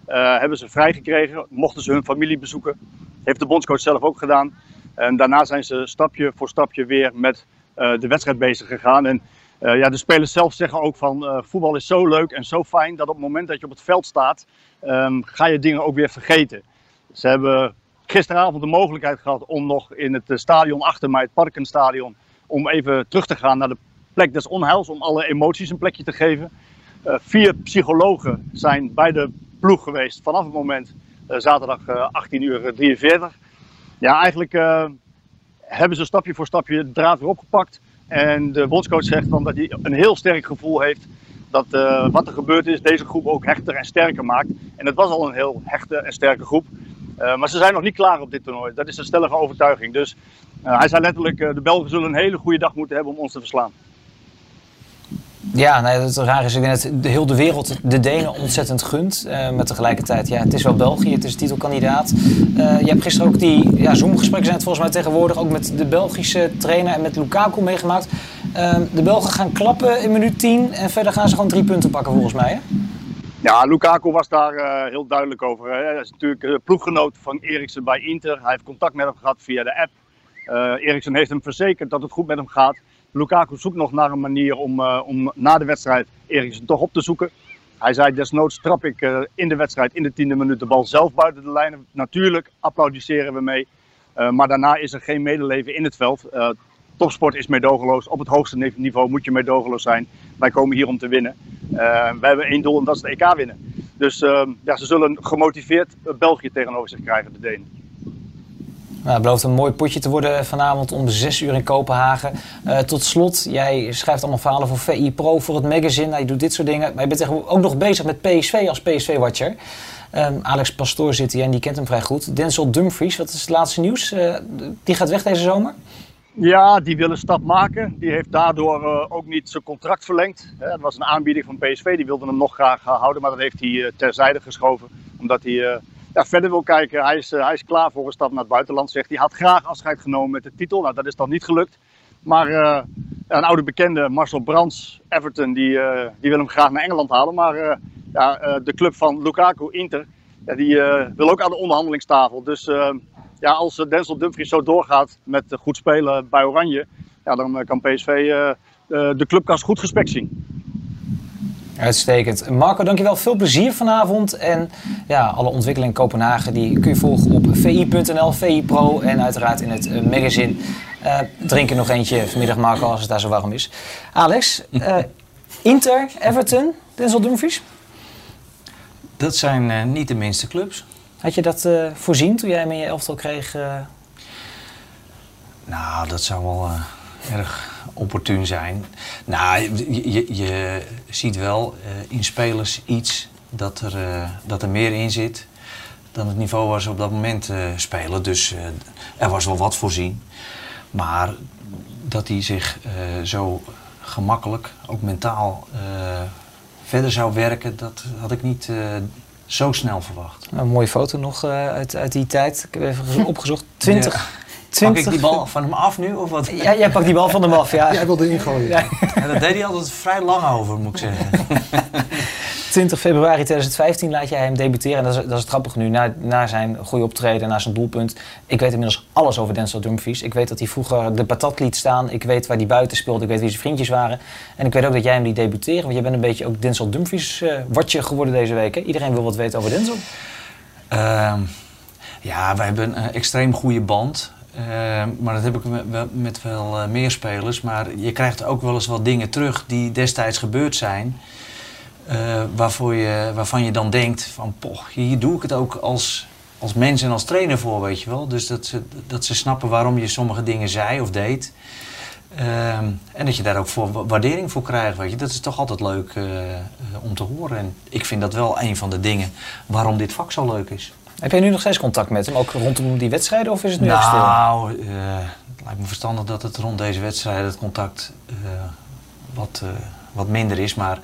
eh, hebben ze vrijgekregen. Mochten ze hun familie bezoeken. Heeft de bondscoach zelf ook gedaan. En daarna zijn ze stapje voor stapje weer met eh, de wedstrijd bezig gegaan. En eh, ja, de spelers zelf zeggen ook van voetbal is zo leuk en zo fijn dat op het moment dat je op het veld staat, ehm, ga je dingen ook weer vergeten. Ze hebben gisteravond de mogelijkheid gehad om nog in het stadion achter mij, het Parkenstadion, om even terug te gaan naar de plek des onheils, om alle emoties een plekje te geven. Eh, vier psychologen zijn bij de ploeg geweest vanaf het moment eh, zaterdag eh, 18 uur 43. Ja, eigenlijk eh, hebben ze stapje voor stapje de draad weer opgepakt. En de bondscoach zegt dan dat hij een heel sterk gevoel heeft dat eh, wat er gebeurd is deze groep ook hechter en sterker maakt. En het was al een heel hechte en sterke groep. Eh, maar ze zijn nog niet klaar op dit toernooi. Dat is een stellige overtuiging. Dus eh, hij zei letterlijk, eh, de Belgen zullen een hele goede dag moeten hebben om ons te verslaan. Ja, nou, het raar is, ik denk dat de, heel de wereld de Denen ontzettend gunt. Maar tegelijkertijd, ja, het is wel België, het is titelkandidaat. Je hebt gisteren ook die ja, Zoom-gesprekken zijn volgens mij tegenwoordig ook met de Belgische trainer en met Lukaku meegemaakt. Eh, de Belgen gaan klappen in minuut 10 en verder gaan ze gewoon drie punten pakken volgens mij. Hè? Ja, Lukaku was daar eh, heel duidelijk over. Hè. Hij is natuurlijk uh, ploeggenoot van Eriksen bij Inter. Hij heeft contact met hem gehad via de app. Uh, Eriksen heeft hem verzekerd dat het goed met hem gaat. Lukaku zoekt nog naar een manier om, om na de wedstrijd Eriksen toch op te zoeken. Hij zei desnoods trap ik in de wedstrijd in de tiende minuut de bal zelf buiten de lijnen. Natuurlijk applaudisseren we mee. Maar daarna is er geen medeleven in het veld. Topsport is meedogenloos. Op het hoogste niveau moet je meedogenloos zijn. Wij komen hier om te winnen. wij hebben één doel en dat is de EK winnen. Dus ja, ze zullen gemotiveerd België tegenover zich krijgen, de Denen. Nou, het belooft een mooi potje te worden vanavond om 6 uur in Kopenhagen. Uh, tot slot, jij schrijft allemaal verhalen voor VI Pro, voor het magazine. Nou, je doet dit soort dingen. Maar je bent ook nog bezig met PSV als PSV-watcher. Um, Alex Pastoor zit hier en die kent hem vrij goed. Denzel Dumfries, wat is het laatste nieuws? Die gaat weg deze zomer? Ja, die wil een stap maken. Die heeft daardoor uh, ook niet zijn contract verlengd. Het was een aanbieding van PSV, die wilde hem nog graag houden. Maar dat heeft hij terzijde geschoven, omdat hij ja, verder wil kijken. Hij is, hij is klaar voor een stap naar het buitenland, zegt hij. had graag afscheid genomen met de titel. Nou, dat is dan niet gelukt. Maar een oude bekende, Marcel Brands, Everton, die, die wil hem graag naar Engeland halen. Maar ja, de club van Lukaku, Inter, ja, die wil ook aan de onderhandelingstafel. Dus ja, als Denzel Dumfries zo doorgaat met goed spelen bij Oranje, ja, dan kan PSV de clubkast goed gespekt zien. Uitstekend. Marco, dankjewel. Veel plezier vanavond. En ja, alle ontwikkelingen in Kopenhagen die kun je volgen op vi.nl, VI Pro en uiteraard in het magazine. Uh, drink er nog eentje vanmiddag, Marco, als het daar zo warm is. Alex, uh, Inter, Everton, Denzel Dumfries? Dat zijn niet de minste clubs. Had je dat voorzien toen jij hem in je elftal kreeg? Nou, dat zou wel erg opportun zijn. Nou, je, je ziet wel in spelers iets dat er, dat er meer in zit dan het niveau waar ze op dat moment spelen. Dus er was wel wat voorzien. Maar dat hij zich zo gemakkelijk, ook mentaal, verder zou werken, dat had ik niet zo snel verwacht. Een mooie foto nog uit, uit die tijd. Ik heb even opgezocht. 20. Ja. 20... Pak ik die bal van hem af nu of wat? Ja, jij pakt die bal van hem af, ja. Jij wilde ingooien. Ja. ja, dat deed hij altijd vrij lang over, moet ik zeggen. 20 februari 2015 laat jij hem debuteren. En dat is, dat is grappig nu, na, na zijn goede optreden, na zijn doelpunt. Ik weet inmiddels alles over Denzel Dumfries. Ik weet dat hij vroeger de patat liet staan. Ik weet waar hij buiten speelde. Ik weet wie zijn vriendjes waren. En ik weet ook dat jij hem liet debuteren. Want jij bent een beetje ook Denzel Dumfries uh, watje geworden deze week. Iedereen wil wat weten over Denzel. Uh, ja, wij hebben een extreem goede band. Uh, maar dat heb ik met, wel uh, meer spelers. Maar je krijgt ook wel eens wat dingen terug die destijds gebeurd zijn. Uh, waarvoor je, waarvan je dan denkt van, poch, hier doe ik het ook als, als mens en als trainer voor, weet je wel. Dus dat ze, dat ze snappen waarom je sommige dingen zei of deed. en dat je daar ook voor waardering voor krijgt, weet je. Dat is toch altijd leuk om te horen. En ik vind dat wel een van de dingen waarom dit vak zo leuk is. Heb jij nu nog steeds contact met hem, ook rondom die wedstrijden, of is het nu nou, stil? Nou, het lijkt me verstandig dat het rond deze wedstrijden het contact wat, wat minder is. Maar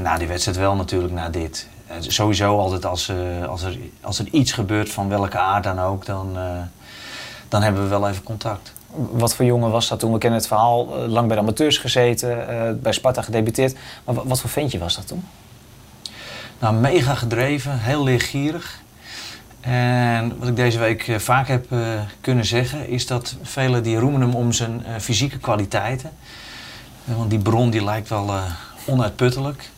na die wedstrijd wel natuurlijk, na dit. sowieso altijd als, als, er, als er iets gebeurt van welke aard dan ook, dan, dan hebben we wel even contact. Wat voor jongen was dat toen? We kennen het verhaal, lang bij de amateurs gezeten, bij Sparta gedebuteerd. Maar wat voor ventje was dat toen? Nou, mega gedreven, heel leergierig. En wat ik deze week eh, vaak heb eh, kunnen zeggen, is dat velen die roemen hem om zijn eh, fysieke kwaliteiten. Eh, want die bron die lijkt wel eh, onuitputtelijk.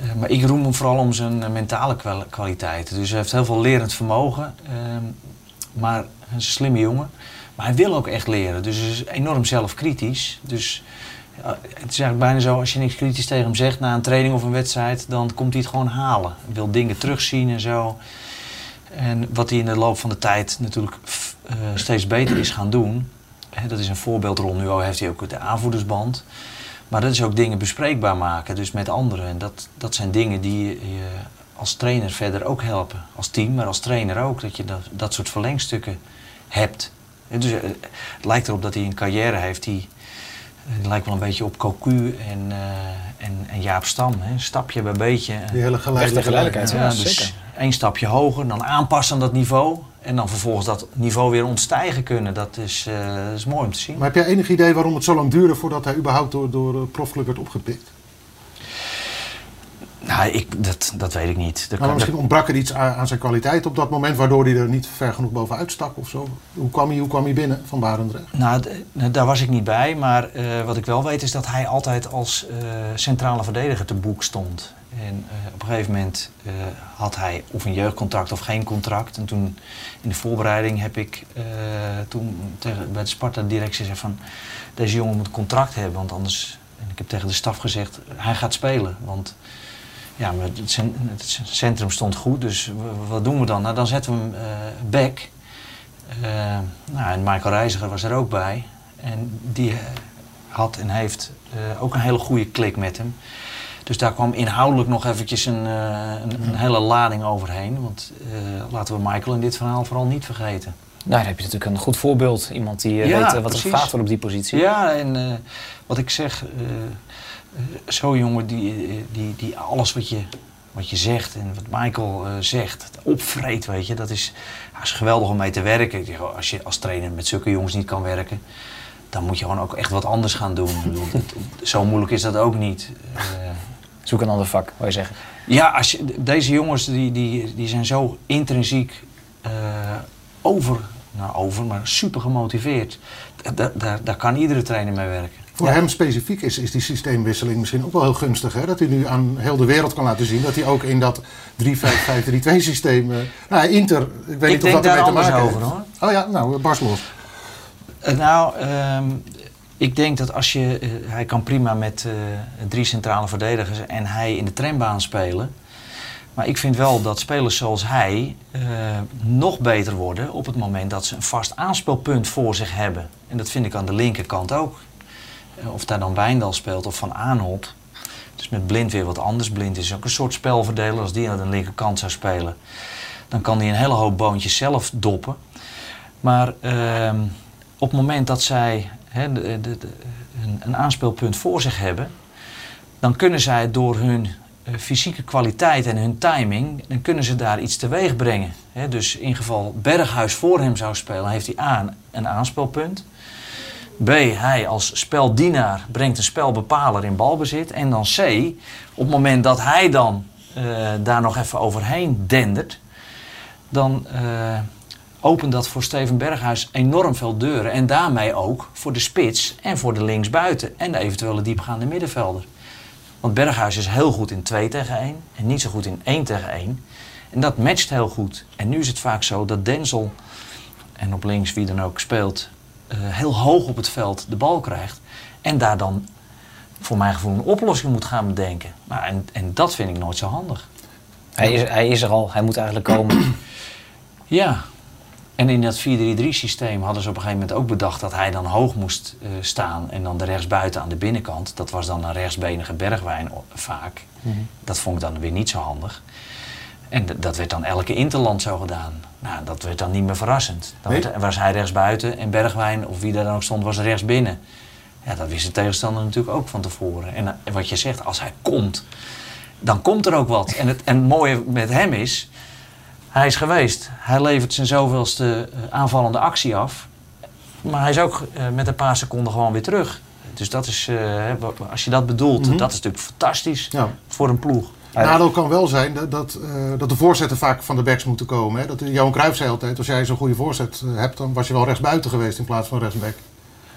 Eh, maar ik roem hem vooral om zijn mentale kwal- kwaliteiten. Dus hij heeft heel veel lerend vermogen. ehm, maar een slimme jongen. Maar hij wil ook echt leren. Dus hij is enorm zelfkritisch. Dus het is eigenlijk bijna zo, als je niks kritisch tegen hem zegt na een training of een wedstrijd, dan komt hij het gewoon halen. Hij wil dingen terugzien en zo. En wat hij in de loop van de tijd natuurlijk steeds beter is gaan doen. Hè, dat is een voorbeeldrol. Nu al heeft hij ook de aanvoerdersband. Maar dat is ook dingen bespreekbaar maken, dus met anderen. En dat, dat zijn dingen die je, als trainer verder ook helpen. Als team, maar als trainer ook. Dat je dat, dat soort verlengstukken hebt. En Dus, eh, het lijkt erop dat hij een carrière heeft die, eh, die lijkt wel een beetje op Cocu en, eh, en, en Jaap Stam. Hè. Stapje bij beetje. Die hele geleidelijkheid, lijn, ja. Ja, dus zeker. één stapje hoger, dan aanpassen aan dat niveau. En dan vervolgens dat niveau weer ontstijgen kunnen. Dat is, eh, is mooi om te zien. Maar heb jij enig idee waarom het zo lang duurde voordat hij überhaupt door, door eh, profclub werd opgepikt? Nou, ik, dat, dat weet ik niet. Dat Nou, misschien ontbrak er iets aan, aan zijn kwaliteit op dat moment, waardoor hij er niet ver genoeg bovenuit stak of zo. Hoe kwam hij, hoe kwam hij binnen van Barendrecht? Nou, nou, daar was ik niet bij. Maar eh, wat ik wel weet is dat hij altijd als centrale verdediger te boek stond. En eh, op een gegeven moment eh, had hij of een jeugdcontract of geen contract. En toen in de voorbereiding heb ik eh, toen tegen, bij de Sparta-directie gezegd van... Deze jongen moet een contract hebben, want anders... En ik heb tegen de staf gezegd, hij gaat spelen. Want ja, het, cen- het centrum stond goed, dus wat doen we dan? Nou, dan zetten we hem back. Nou, en Michael Reiziger was er ook bij. En die had en heeft ook een hele goede klik met hem. Dus daar kwam inhoudelijk nog eventjes een, eh, een, een hele lading overheen. Want eh, laten we Michael in dit verhaal vooral niet vergeten. Nou, dan heb je natuurlijk een goed voorbeeld. Iemand die eh, Ja, weet wat er precies. gevraagd wordt op die positie. Ja, en wat ik zeg, zo'n jongen die, die, die alles wat je, wat je zegt en wat Michael zegt, opvreet, weet je, dat is, is geweldig om mee te werken. Ik zeg, Als je als trainer met zulke jongens niet kan werken, dan moet je gewoon ook echt wat anders gaan doen. Bedoel, Zo moeilijk is dat ook niet. Zoek een ander vak, wou je zeggen. ja, als je, deze jongens die, die, die zijn zo intrinsiek eh, over, nou over, maar super gemotiveerd. Da- da- daar, daar kan iedere trainer mee werken. Voor hem specifiek is, is die systeemwisseling misschien ook wel heel gunstig. Hè? Dat hij nu aan heel de wereld kan laten zien dat hij ook in dat 3-5-5-3-2 systeem... eh nou, Inter, ik weet Ik niet of dat daar ermee te maken over, heeft. hoor. Oh ja, nou, barst los. Eh, nou, ehm, ik denk dat als je... eh, hij kan prima met eh, drie centrale verdedigers en hij in de trambaan spelen. Maar ik vind wel dat spelers zoals hij eh, nog beter worden op het moment dat ze een vast aanspeelpunt voor zich hebben. En dat vind ik aan de linkerkant ook. Of daar dan Wijndal speelt of Van Aanholt. Dus met Blind weer wat anders. Blind is ook een soort spelverdeler. Als die aan de linkerkant zou spelen, dan kan hij een hele hoop boontjes zelf doppen. Maar ehm, op het moment dat zij hè, een, een aanspeelpunt voor zich hebben, dan kunnen zij door hun eh, fysieke kwaliteit en hun timing, dan kunnen ze daar iets teweeg brengen. Dus in geval Berghuis voor hem zou spelen, heeft hij A, een aanspeelpunt. B, hij als speldienaar brengt een spelbepaler in balbezit. En dan C, op het moment dat hij dan eh, daar nog even overheen dendert, dan eh, opent dat voor Steven Berghuis enorm veel deuren. En daarmee ook voor de spits en voor de linksbuiten en de eventuele diepgaande middenvelder. Want Berghuis is heel goed in 2 tegen 1 en niet zo goed in 1 tegen 1. En dat matcht heel goed. En nu is het vaak zo dat Denzel, en op links wie dan ook speelt, eh, heel hoog op het veld de bal krijgt. En daar dan voor mijn gevoel een oplossing moet gaan bedenken. Nou, en, en dat vind ik nooit zo handig. Hij is, hij is er al, hij moet eigenlijk komen. Ja. En in dat 4-3-3 systeem hadden ze op een gegeven moment ook bedacht dat hij dan hoog moest eh, staan en dan de rechtsbuiten aan de binnenkant. Dat was dan een rechtsbenige bergwijn vaak. Dat vond ik dan weer niet zo handig. En dat werd dan elke interland zo gedaan. Nou, dat werd dan niet meer verrassend. Dan Nee. werd- was hij rechtsbuiten en Bergwijn, of wie daar dan ook stond, was rechtsbinnen. Ja, dat wist de tegenstander natuurlijk ook van tevoren. En, eh, wat je zegt, als hij komt, dan komt er ook wat. En het, en het mooie met hem is, hij is geweest. Hij levert zijn zoveelste eh, aanvallende actie af. Maar hij is ook eh, met een paar seconden gewoon weer terug. Dus dat is, eh, als je dat bedoelt, Mhm. dat is natuurlijk fantastisch Ja. voor een ploeg. Nadeel kan wel zijn dat, dat, dat de voorzetten vaak van de backs moeten komen. Hè? Dat, Johan Cruijff zei altijd, als jij zo'n goede voorzet hebt, dan was je wel rechtsbuiten geweest in plaats van rechtsback.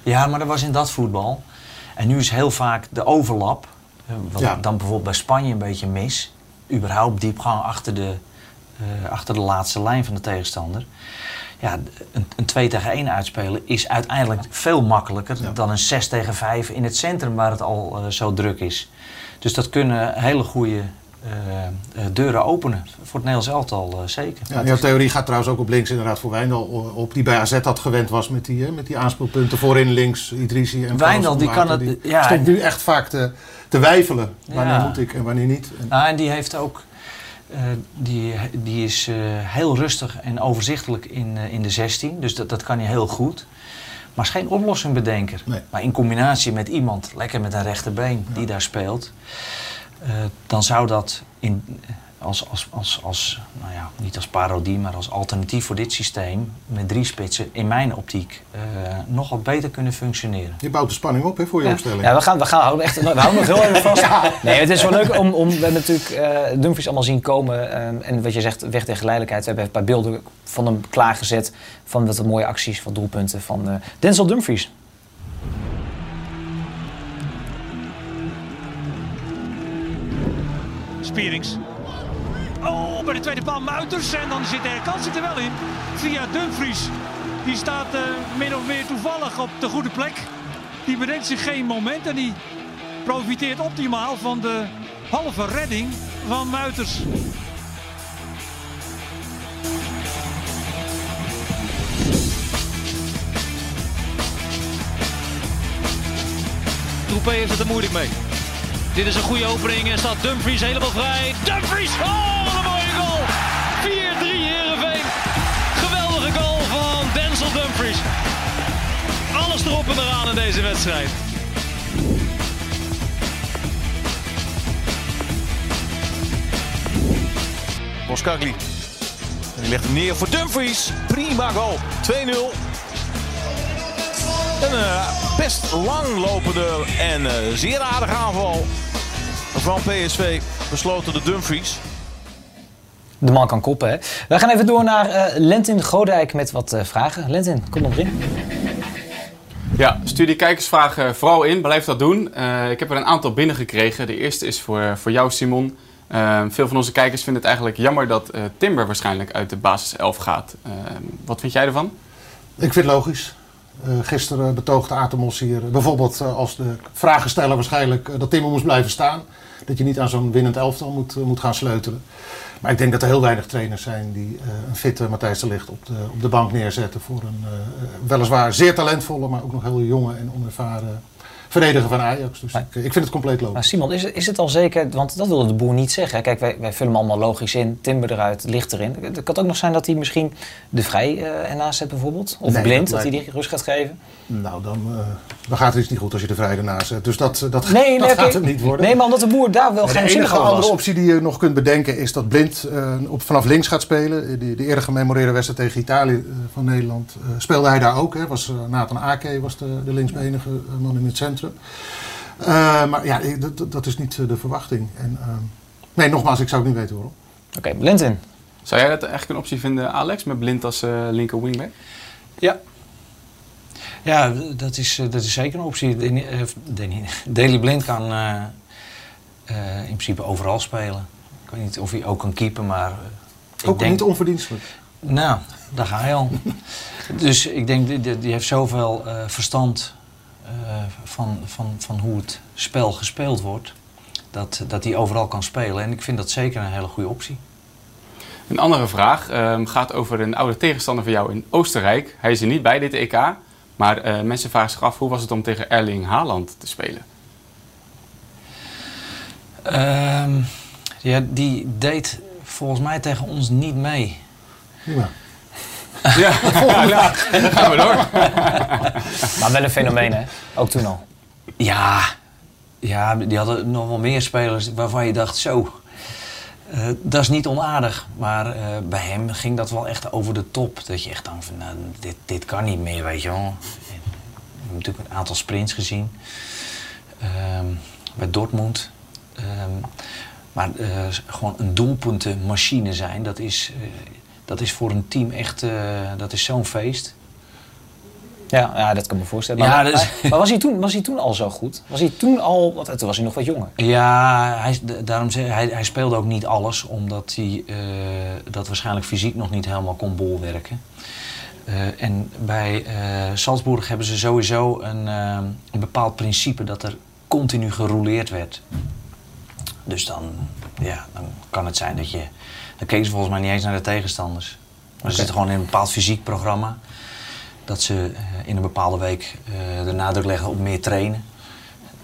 Ja, maar dat was in dat voetbal. En nu is heel vaak de overlap, wat Ja. dan bijvoorbeeld bij Spanje een beetje mis. Überhaupt diepgang achter de, achter de laatste lijn van de tegenstander. Ja, een, een 2 tegen 1 uitspelen is uiteindelijk veel makkelijker Ja. dan een 6 tegen 5 in het centrum waar het al eh, zo druk is. Dus dat kunnen hele goede eh, eh, deuren openen. Voor het Nederlands elftal eh, zeker. Ja, jouw theorie gaat trouwens ook op links inderdaad voor Wijndal op, die bij AZ had gewend was met die, hè, met die aanspeelpunten voorin links, Idrissi en Wijndal, die kan het- die ja. stond nu echt vaak te, te wijfelen. Wanneer Ja. moet ik en wanneer niet. En- Nou, en die heeft ook. Eh, die, die is eh, heel rustig en overzichtelijk in, eh, in de 16. Dus dat, dat kan hij heel goed. Maar is geen oplossingbbedenker. Nee. Maar in combinatie met iemand, lekker met een rechterbeen, die daar speelt. dan zou dat in, als, als, als, als, nou ja, niet als parodie, maar als alternatief voor dit systeem. met drie spitsen, in mijn optiek, eh, nog wat beter kunnen functioneren. Je bouwt de spanning op hè, voor je Ja. opstelling. Ja, we gaan, we gaan houden echt, we houden nog heel even vast. Nee, het is wel leuk om, om we hebben natuurlijk eh Dumfries allemaal zien komen. ehm, en wat je zegt, weg tegen geleidelijkheid. We hebben een paar beelden van hem klaargezet. Van wat mooie acties, van doelpunten van eh, Denzel Dumfries. Spierings. Oh, bij de tweede paal Muiters. En dan zit er kans er wel in. Via Dumfries. Die staat eh, min of meer toevallig op de goede plek. Die bedenkt zich geen moment. En die profiteert optimaal van de halve redding van Muiters. Troepé heeft het er moeilijk mee. Dit is een goede opening en staat Dumfries helemaal vrij. Dumfries! Oh, wat een mooie goal! 4-3 Heerenveen. Geweldige goal van Denzel Dumfries. Alles erop en eraan in deze wedstrijd. Boskagli. Die legt hem neer voor Dumfries. Prima goal. 2-0. Een eh, best langlopende en eh, zeer aardige aanval van PSV. Besloten de Dumfries. De man kan koppen, hè. We gaan even door naar eh, Lentin Godijk met wat eh, vragen. Lentin, kom nog in. Ja, stuur die kijkersvragen vooral in. Blijf dat doen. Eh, ik heb er een aantal binnengekregen. De eerste is voor, voor jou, Simon. Veel van onze kijkers vinden het eigenlijk jammer dat eh, Timber waarschijnlijk uit de basis 11 gaat. Wat vind jij ervan? Ik vind het logisch. Eh, gisteren betoogde Atemos hier eh, bijvoorbeeld eh, als de vragensteller waarschijnlijk dat Timmer moest blijven staan. Dat je niet aan zo'n winnend elftal moet, moet gaan sleutelen. Maar ik denk dat er heel weinig trainers zijn die een fitte Matthijs de Ligt op de, op de bank neerzetten voor een weliswaar zeer talentvolle, maar ook nog heel jonge en onervaren verdediger van Ajax. Dus Maar- ik, ik vind het compleet Maar logisch. Simon, is het, is het al zeker, want dat wilde de boer niet zeggen. Kijk, wij, wij vullen hem allemaal logisch in. Timber eruit, licht erin. Het kan ook nog zijn dat hij misschien de vrij eh ernaast zet bijvoorbeeld. Of Nee, blind, dat dat hij die rust gaat geven. Nou, dan, eh, dan gaat het iets niet goed als je de vrij ernaast zet. Dus dat, dat, Nee, nee, dat oké. gaat het niet worden. Nee, maar omdat de boer daar wel geen de zin enige over andere was. optie die je nog kunt bedenken is dat Blind eh, op, vanaf links gaat spelen. De, de eerder gememoreerde wedstrijd tegen Italië eh, van Nederland eh, speelde hij daar ook. Hè. Was, eh, Nathan Ake was de, de linksbenige eh, man in het centrum. Eh, maar ja, dat- dat, is niet eh, de verwachting. En, ehm, nee, nogmaals, ik zou het niet weten waarom. Oké, Lentin. Zou jij dat eigenlijk een optie vinden, Alex, met Blind als eh, linker wingback? Ja. Ja, dat is, dat is zeker een optie. Daley Blind kan eh, eh, in principe overal spelen. Ik weet niet of hij ook kan keepen, maar... ik Ook denk, niet onverdienstelijk. Nou, daar ga je al. dus ik denk, die, die heeft zoveel eh, verstand van, van, van hoe het spel gespeeld wordt... Dat, dat hij overal kan spelen. En ik vind dat zeker een hele goede optie. Een andere vraag ehm, gaat over een oude tegenstander van jou in Oostenrijk. Hij is er niet bij dit EK, maar eh, mensen vragen zich af hoe was het om tegen Erling Haaland te spelen? Ehm, ja, die deed volgens mij tegen ons niet mee. Prima. Ja, ja, dan gaan we door. Maar wel een fenomeen, hè? Ook toen al. Ja, ja, die hadden nog wel meer spelers waarvan je dacht, zo, eh, dat is niet onaardig. Maar eh, bij hem ging dat wel echt over de top. Dat je echt dacht van, nou, dit, dit kan niet meer, weet je wel. We hebben natuurlijk een aantal sprints gezien. Ehm, bij Dortmund. Ehm, Maar eh, gewoon een doelpuntenmachine zijn, dat is, eh, dat is voor een team echt eh, dat is zo'n feest. Ja, ja, dat kan ik me voorstellen. Ja, Maar, dat is- maar, maar was, hij toen, was hij toen al zo goed? Was hij toen al, want toen was hij nog wat jonger. Ja, hij, daarom zeg, hij, hij speelde ook niet alles, omdat hij eh, dat waarschijnlijk fysiek nog niet helemaal kon bolwerken. Eh, en bij Salzburg hebben ze sowieso een, een bepaald principe dat er continu gerouleerd werd. Dus dan, ja, dan kan het zijn dat je. Dan keken ze volgens mij niet eens naar de tegenstanders. Maar Oké. ze zitten gewoon in een bepaald fysiek programma. Dat ze eh, in een bepaalde week eh, de nadruk leggen op meer trainen.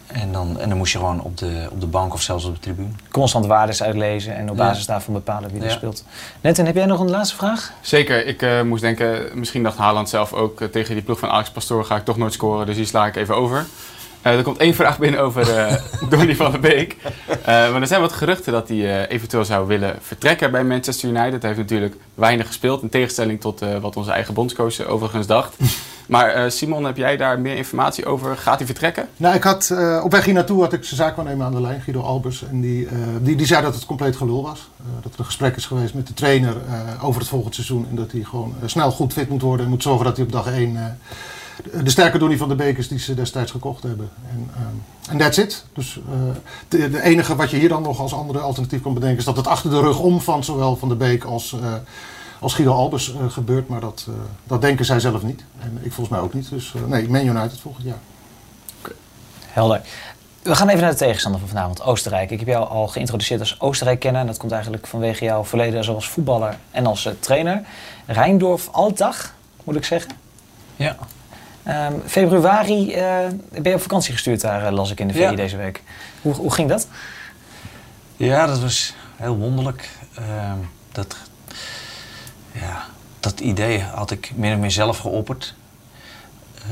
En dan, en dan moest je gewoon op de, op de bank of zelfs op de tribune. Constant waardes uitlezen en op Ja. basis daarvan bepalen wie er Ja. speelt. Netten, heb jij nog een laatste vraag? Zeker, ik eh, moest denken, misschien dacht Haaland zelf ook tegen die ploeg van Alex Pastoor ga ik toch nooit scoren, dus die sla ik even over. Eh, er komt één vraag binnen over eh Donny van der Beek. Eh, maar er zijn wat geruchten dat hij eventueel zou willen vertrekken bij Manchester United. Hij heeft natuurlijk weinig gespeeld, in tegenstelling tot wat onze eigen bondscoach overigens dacht. Maar Simon, heb jij daar meer informatie over? Gaat hij vertrekken? Nou, ik had, op weg hier naartoe had ik zijn zaakwaarnemer aan de lijn, Guido Albers. En die, die, die zei dat het compleet gelul was. Dat er een gesprek is geweest met de trainer over het volgend seizoen. En dat hij gewoon snel goed fit moet worden. En moet zorgen dat hij op dag 1 de, sterke Donny van de Beek is die ze destijds gekocht hebben. En ehm, en that's it. Dus eh, de, de enige wat je hier dan nog als andere alternatief kan bedenken... is dat het achter de rug om van zowel Van de Beek als, eh, als Guido Albers eh, gebeurt. Maar dat, eh, dat denken zij zelf niet. En ik volgens mij ook niet. Dus eh, nee, Man United volgend jaar. Helder. We gaan even naar de tegenstander van vanavond, Oostenrijk. Ik heb jou al geïntroduceerd als Oostenrijk-kenner. En dat komt eigenlijk vanwege jouw verleden zoals voetballer en als eh, trainer. Rijndorf Altag, moet ik zeggen. Ja. Ehm, februari eh, ben je op vakantie gestuurd daar, eh, las ik in de VI Ja. deze week. Hoe, hoe ging dat? Ja, dat was heel wonderlijk. Ehm, dat, ja, dat idee had ik min of meer zelf geopperd. Eh,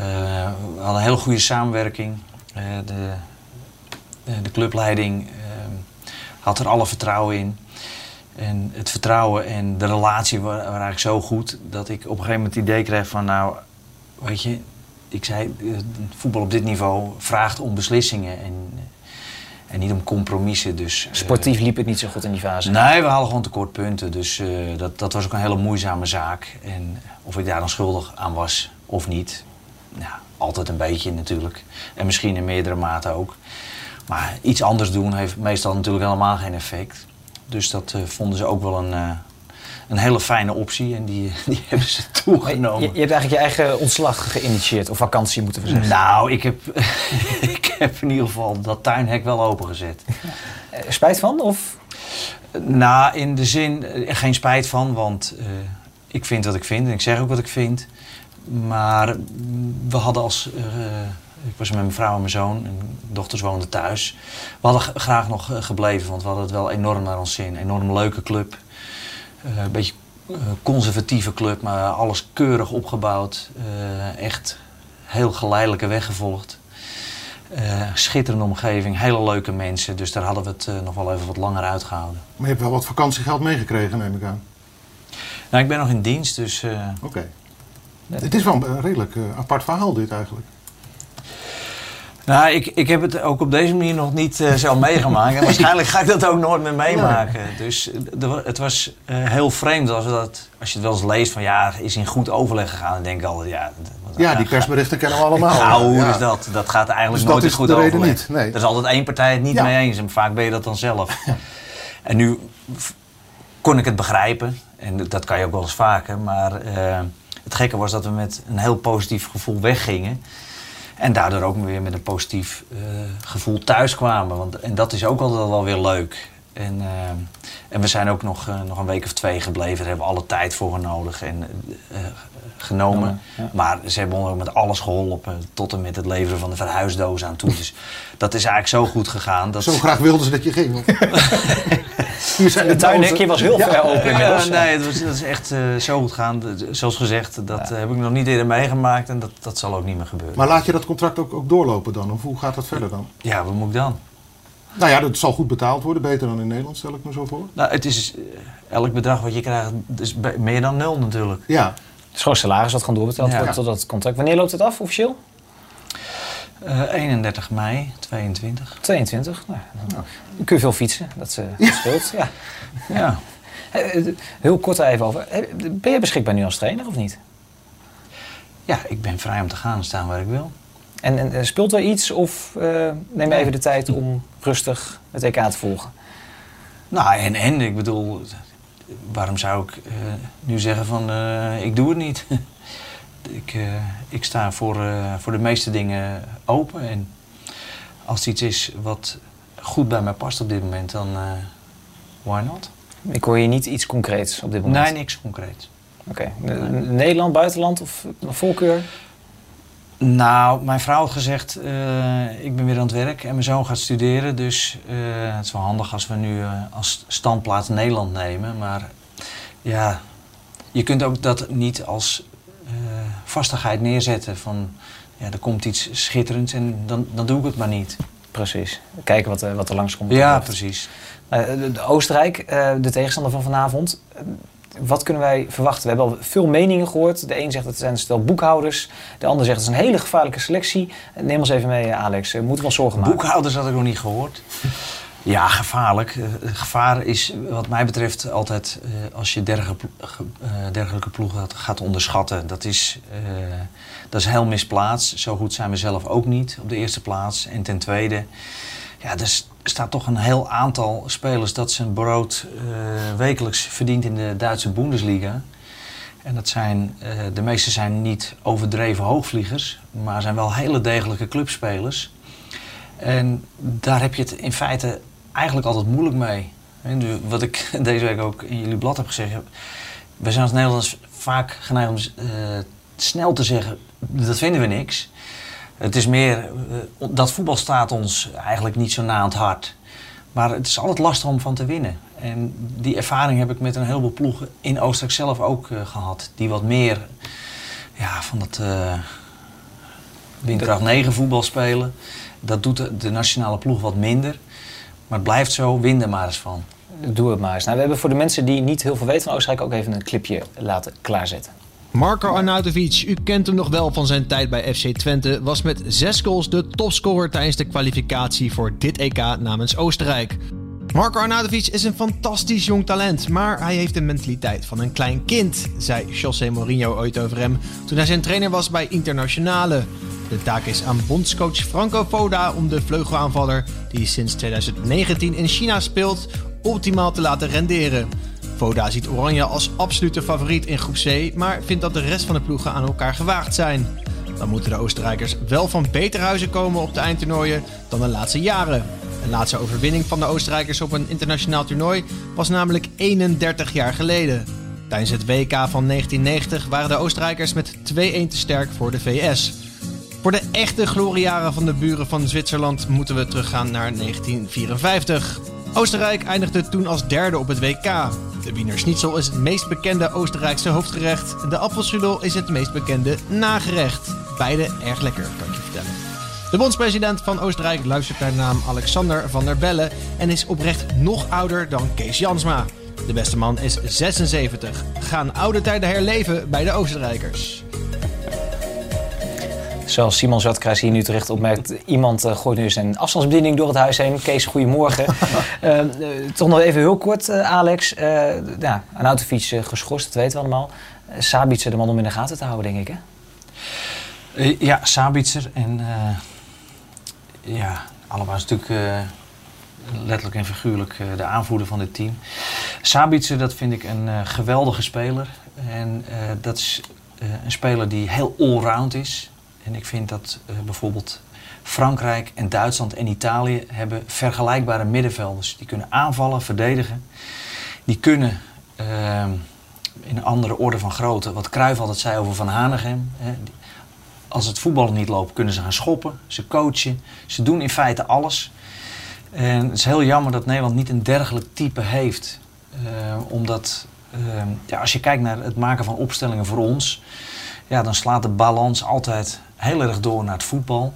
we hadden een hele goede samenwerking. De, de, de clubleiding ehm, had er alle vertrouwen in. En het vertrouwen en de relatie wa- waren eigenlijk zo goed dat ik op een gegeven moment het idee kreeg van nou, weet je, ik zei, eh, voetbal op dit niveau vraagt om beslissingen en, en niet om compromissen. Dus, eh, Sportief liep het niet zo goed in die fase. Nee, we halen gewoon tekort punten. Dus eh, dat, dat was ook een hele moeizame zaak. En of ik daar dan schuldig aan was of niet, altijd een beetje natuurlijk. En misschien in meerdere mate ook. Maar iets anders doen heeft meestal natuurlijk helemaal geen effect. Dus dat vonden ze ook wel een, een hele fijne optie. En die, die hebben ze Je, toegenomen. je hebt eigenlijk je eigen ontslag geïnitieerd, of vakantie moeten we zeggen. Nou, ik heb, ik heb in ieder geval dat tuinhek wel opengezet. Eh, Spijt van? Of Nou, in de zin, eh, geen spijt van, want eh, ik vind wat ik vind en ik zeg ook wat ik vind. Maar mm, we hadden als, ik was met mijn vrouw en mijn zoon en dochters woonden thuis. We hadden graag nog gebleven, want we hadden het wel enorm naar ons zin. Een enorm leuke club. Eh, een beetje eh, conservatieve club, maar alles keurig opgebouwd. Eh, echt heel geleidelijke weg gevolgd. Schitterende omgeving, hele leuke mensen. Dus daar hadden we het nog wel even wat langer uitgehouden. Maar je hebt wel wat vakantiegeld meegekregen, neem ik aan. Nou, ik ben nog in dienst, dus Oké. Het is wel een redelijk apart verhaal dit eigenlijk. Nou, ik, ik heb het ook op deze manier nog niet eh, zo meegemaakt. En waarschijnlijk ga ik dat ook nooit meer meemaken. Dus eh, het was eh, heel vreemd als, dat, als je het wel eens leest van ja, is in goed overleg gegaan. Dan denk ik altijd, ja... wat- Ja, die persberichten kennen we allemaal. Nou, hoe Ja. is dat? Dat gaat eigenlijk Dus nooit in goed overleg. niet, nee. Er is altijd één partij het niet Ja. mee eens en vaak ben je dat dan zelf. En nu kon ik het begrijpen en dat kan je ook wel eens vaker. Maar het gekke was dat we met een heel positief gevoel weggingen. En daardoor ook weer met een positief eh, gevoel thuis kwamen. Want, en dat is ook altijd wel weer leuk. En, eh, en we zijn ook nog, eh, nog een week of twee gebleven. Daar hebben we alle tijd voor nodig en eh, eh, genomen. Ja. Maar ze hebben ons ook met alles geholpen. Tot en met het leveren van de verhuisdoos aan toe. Dus dat is eigenlijk zo goed gegaan. Dat Zo graag wilden ze dat je ging. Hier zijn het tuinhekje was heel Ja. ver open inmiddels. Ja, nee, het was, dat is echt eh, zo goed gaan. Dat- Zoals gezegd, dat eh, heb ik nog niet eerder meegemaakt en dat, dat zal ook niet meer gebeuren. Maar laat je dat contract ook, ook doorlopen dan? Of hoe gaat dat verder dan? Ja, wat moet ik dan? Nou ja, dat zal goed betaald worden. Beter dan in Nederland, stel ik me zo voor. Nou, het is eh, elk bedrag wat je krijgt, is meer dan nul natuurlijk. Ja, Het is gewoon salaris dat gewoon doorbetaald Ja. wordt tot dat contract. Wanneer loopt het af officieel? Eh, 31 mei 22. 22. Nou, dan kun je veel fietsen. Dat, eh dat scheelt. Ja. Ja. Eh, eh, Heel kort daar even over. Eh, Ben je beschikbaar nu als trainer of niet? ja, ik ben vrij om te gaan en staan waar ik wil. En, en speelt er iets of eh, neem even de tijd om rustig het EK te volgen? Nou, en, en ik bedoel, waarom zou ik eh, nu zeggen van eh, ik doe het niet? ik, ik sta voor, voor de meeste dingen open. En als het iets is wat goed bij mij past op dit moment, dan why not? Ik hoor je niet iets concreets op dit moment. Nee, niks concreet. Oké. Nederland, buitenland of voorkeur? Nou, mijn vrouw had gezegd, eh, ik ben weer aan het werk en mijn zoon gaat studeren. Dus eh, het is wel handig als we nu eh, als standplaats Nederland nemen. Maar ja, je kunt ook dat niet als vastigheid neerzetten van... Ja, er komt iets schitterends en dan, dan doe ik het maar niet. Precies. Kijken wat, er- wat er langskomt. Ja, Wat- precies. Oostenrijk, de tegenstander van vanavond. Wat kunnen wij verwachten? We hebben al veel meningen gehoord. De een zegt dat het zijn stel boekhouders. De ander zegt dat het is een hele gevaarlijke selectie. Neem ons even mee, Alex. Eh, Moeten we ons zorgen maken? Boekhouders had ik nog niet gehoord. Ja, gevaarlijk. Eh, gevaar is wat mij betreft altijd eh, als je dergelijke, dergelijke ploegen gaat, onderschatten. Dat is, dat is heel misplaatst. Zo goed zijn we zelf ook niet op de eerste plaats. En ten tweede, ja, er s- staat toch een heel aantal spelers dat zijn brood eh, wekelijks verdient in de Duitse Bundesliga. En dat zijn, eh, de meeste zijn niet overdreven hoogvliegers, maar zijn wel hele degelijke clubspelers. En daar heb je het in feite eigenlijk altijd moeilijk mee. En wat ik deze week ook in jullie blad heb gezegd. We zijn als Nederlanders vaak geneigd om eh, snel te zeggen, dat vinden we niks. Het is meer, eh, dat voetbal staat ons eigenlijk niet zo na aan het hart. Maar het is altijd lastig om van te winnen. En die ervaring heb ik met een heleboel ploegen in Oostenrijk zelf ook eh, gehad. Die wat meer ja, van dat eh windkracht 9 voetbal spelen. Dat doet de, de nationale ploeg wat minder. Maar het blijft zo, win er maar eens van. Doe het maar eens. Nou, we hebben voor de mensen die niet heel veel weten van Oostenrijk ook even een clipje laten klaarzetten. Marko Arnautovic, u kent hem nog wel van zijn tijd bij FC Twente, was met zes goals de topscorer tijdens de kwalificatie voor dit EK namens Oostenrijk. Marco Arnautovic is een fantastisch jong talent, maar hij heeft de mentaliteit van een klein kind, zei José Mourinho ooit over hem toen hij zijn trainer was bij Internationale. De taak is aan bondscoach Franco Foda om de vleugelaanvaller, die sinds 2019 in China speelt, optimaal te laten renderen. Foda ziet Oranje als absolute favoriet in groep C, maar vindt dat de rest van de ploegen aan elkaar gewaagd zijn. Dan moeten de Oostenrijkers wel van beter huizen komen op de eindtoernooien dan de laatste jaren. De laatste overwinning van de Oostenrijkers op een internationaal toernooi was namelijk 31 jaar geleden. Tijdens het WK van 1990 waren de Oostenrijkers met 2-1 te sterk voor de VS. Voor de echte gloriejaren van de buren van Zwitserland moeten we teruggaan naar 1954. Oostenrijk eindigde toen als derde op het WK. De Wiener Schnitzel is het meest bekende Oostenrijkse hoofdgerecht. De apfelstrudel is het meest bekende nagerecht. Beide erg lekker, kan ik je vertellen. De bondspresident van Oostenrijk luistert naar naam Alexander van der Bellen en is oprecht nog ouder dan Kees Jansma. De beste man is 76. Gaan oude tijden herleven bij de Oostenrijkers. Zoals Simon Zatkruis hier nu terecht opmerkt, iemand eh, gooit nu zijn afstandsbediening door het huis heen. Kees, goedemorgen. Eh, eh, toch nog even heel kort, Alex. Ja, Arnautovic uh, geschorst, dat weten we allemaal. Sabitzer, de man om in de gaten te houden, denk ik, hè? Ja, Sabitzer en ja, allemaal is natuurlijk letterlijk en figuurlijk de aanvoerder van dit team. Sabitzer, dat vind ik een geweldige speler. En uh, dat is een speler die heel allround is. En ik vind dat uh, bijvoorbeeld Frankrijk en Duitsland en Italië hebben vergelijkbare middenvelders. Die kunnen aanvallen, verdedigen. Die kunnen uh, in een andere orde van grootte, wat Cruijff altijd zei over Van Hanegem. Als het voetballen niet loopt, kunnen ze gaan schoppen, ze coachen. Ze doen in feite alles. En het is heel jammer dat Nederland niet een dergelijk type heeft. Uh, omdat, ja, als je kijkt naar het maken van opstellingen voor ons ja, dan slaat de balans altijd heel erg door naar het voetbal.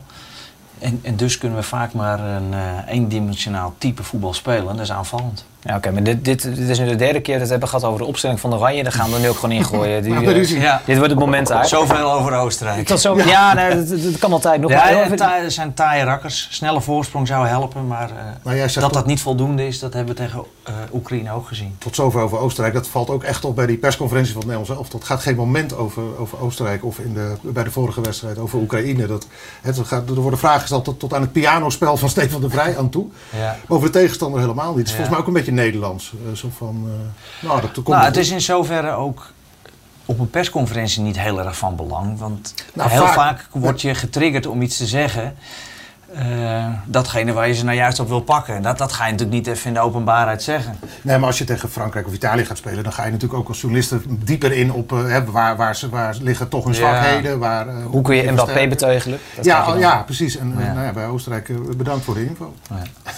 En, en dus kunnen we vaak maar een uh, eendimensionaal type voetbal spelen. En dat is aanvallend. Ja, oké, maar dit, dit, dit is nu de derde keer dat we hebben gehad over de opstelling van Oranje. Daar gaan we nu ook gewoon ingooien. Die, eh. Ja. Dit wordt het moment uit. Zoveel over Oostenrijk. Tot zo, ja, nee, dat, dat- dat kan altijd nog. Ja, er zijn taaie rakkers. Snelle voorsprong zou helpen, maar eh, Maar dat dat niet voldoende is, dat hebben we tegen eh, Oekraïne ook gezien. Tot zover over Oostenrijk. Dat valt ook echt op bij die persconferentie van het Nederlands elftal. Het gaat geen moment over, over Oostenrijk of in de, bij de vorige wedstrijd over Oekraïne. Dat, het gaat, er worden vragen gesteld tot, tot aan het pianospel van Stefan de Vrij aan toe. Maar over de tegenstander helemaal niet. Het is Ja. volgens mij ook een beetje Nederlands. Eh, zo van, eh, nou, dat komt Nou, het goed. is in zoverre ook op een persconferentie niet heel erg van belang. Want Nou, heel vaak- vaak, word je getriggerd om iets te zeggen. Eh, datgene waar je ze nou juist op wil pakken. Dat, dat ga je natuurlijk niet even in de openbaarheid zeggen. Nee, maar als je tegen Frankrijk of Italië gaat spelen, dan ga je natuurlijk ook als journalist er dieper in op eh, hè, waar, waar, ze, waar liggen toch hun Ja. zwakheden. Waar, eh, Hoe kun je Mbappé beteugelen? Dat Ja, oh, ja, precies. En Ja. Nou ja, bij Oostenrijk bedankt voor de info.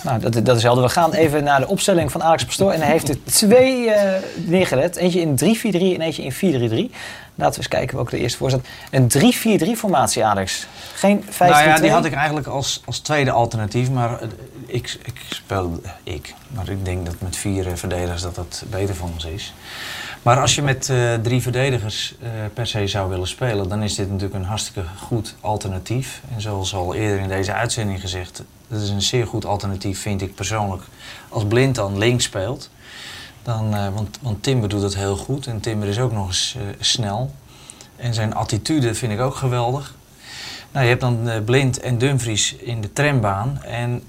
Nou, dat, dat is helder. We gaan even naar de opstelling van Alex Pastoor. En hij heeft er twee eh neergelet. Eentje in 3-4-3 en eentje in 4-3-3. Laten we eens kijken welke de eerste voor staat. Een 3-4-3 formatie, Alex. Geen 5 nou ja, die had ik eigenlijk als, als tweede alternatief. Maar eh, ik, ik speel... Ik. Maar ik denk dat met vier eh, verdedigers dat dat beter voor ons is. Maar als je met eh, drie verdedigers eh, per se zou willen spelen... dan is dit natuurlijk een hartstikke goed alternatief. En zoals al eerder in deze uitzending gezegd... dat is een zeer goed alternatief, vind ik persoonlijk... als Blind dan links speelt. Dan, eh, want, want Timber doet dat heel goed. En Timber is ook nog eens eh, snel. En zijn attitude vind ik ook geweldig. Nou, je hebt dan eh, Blind en Dumfries in de trambaan. En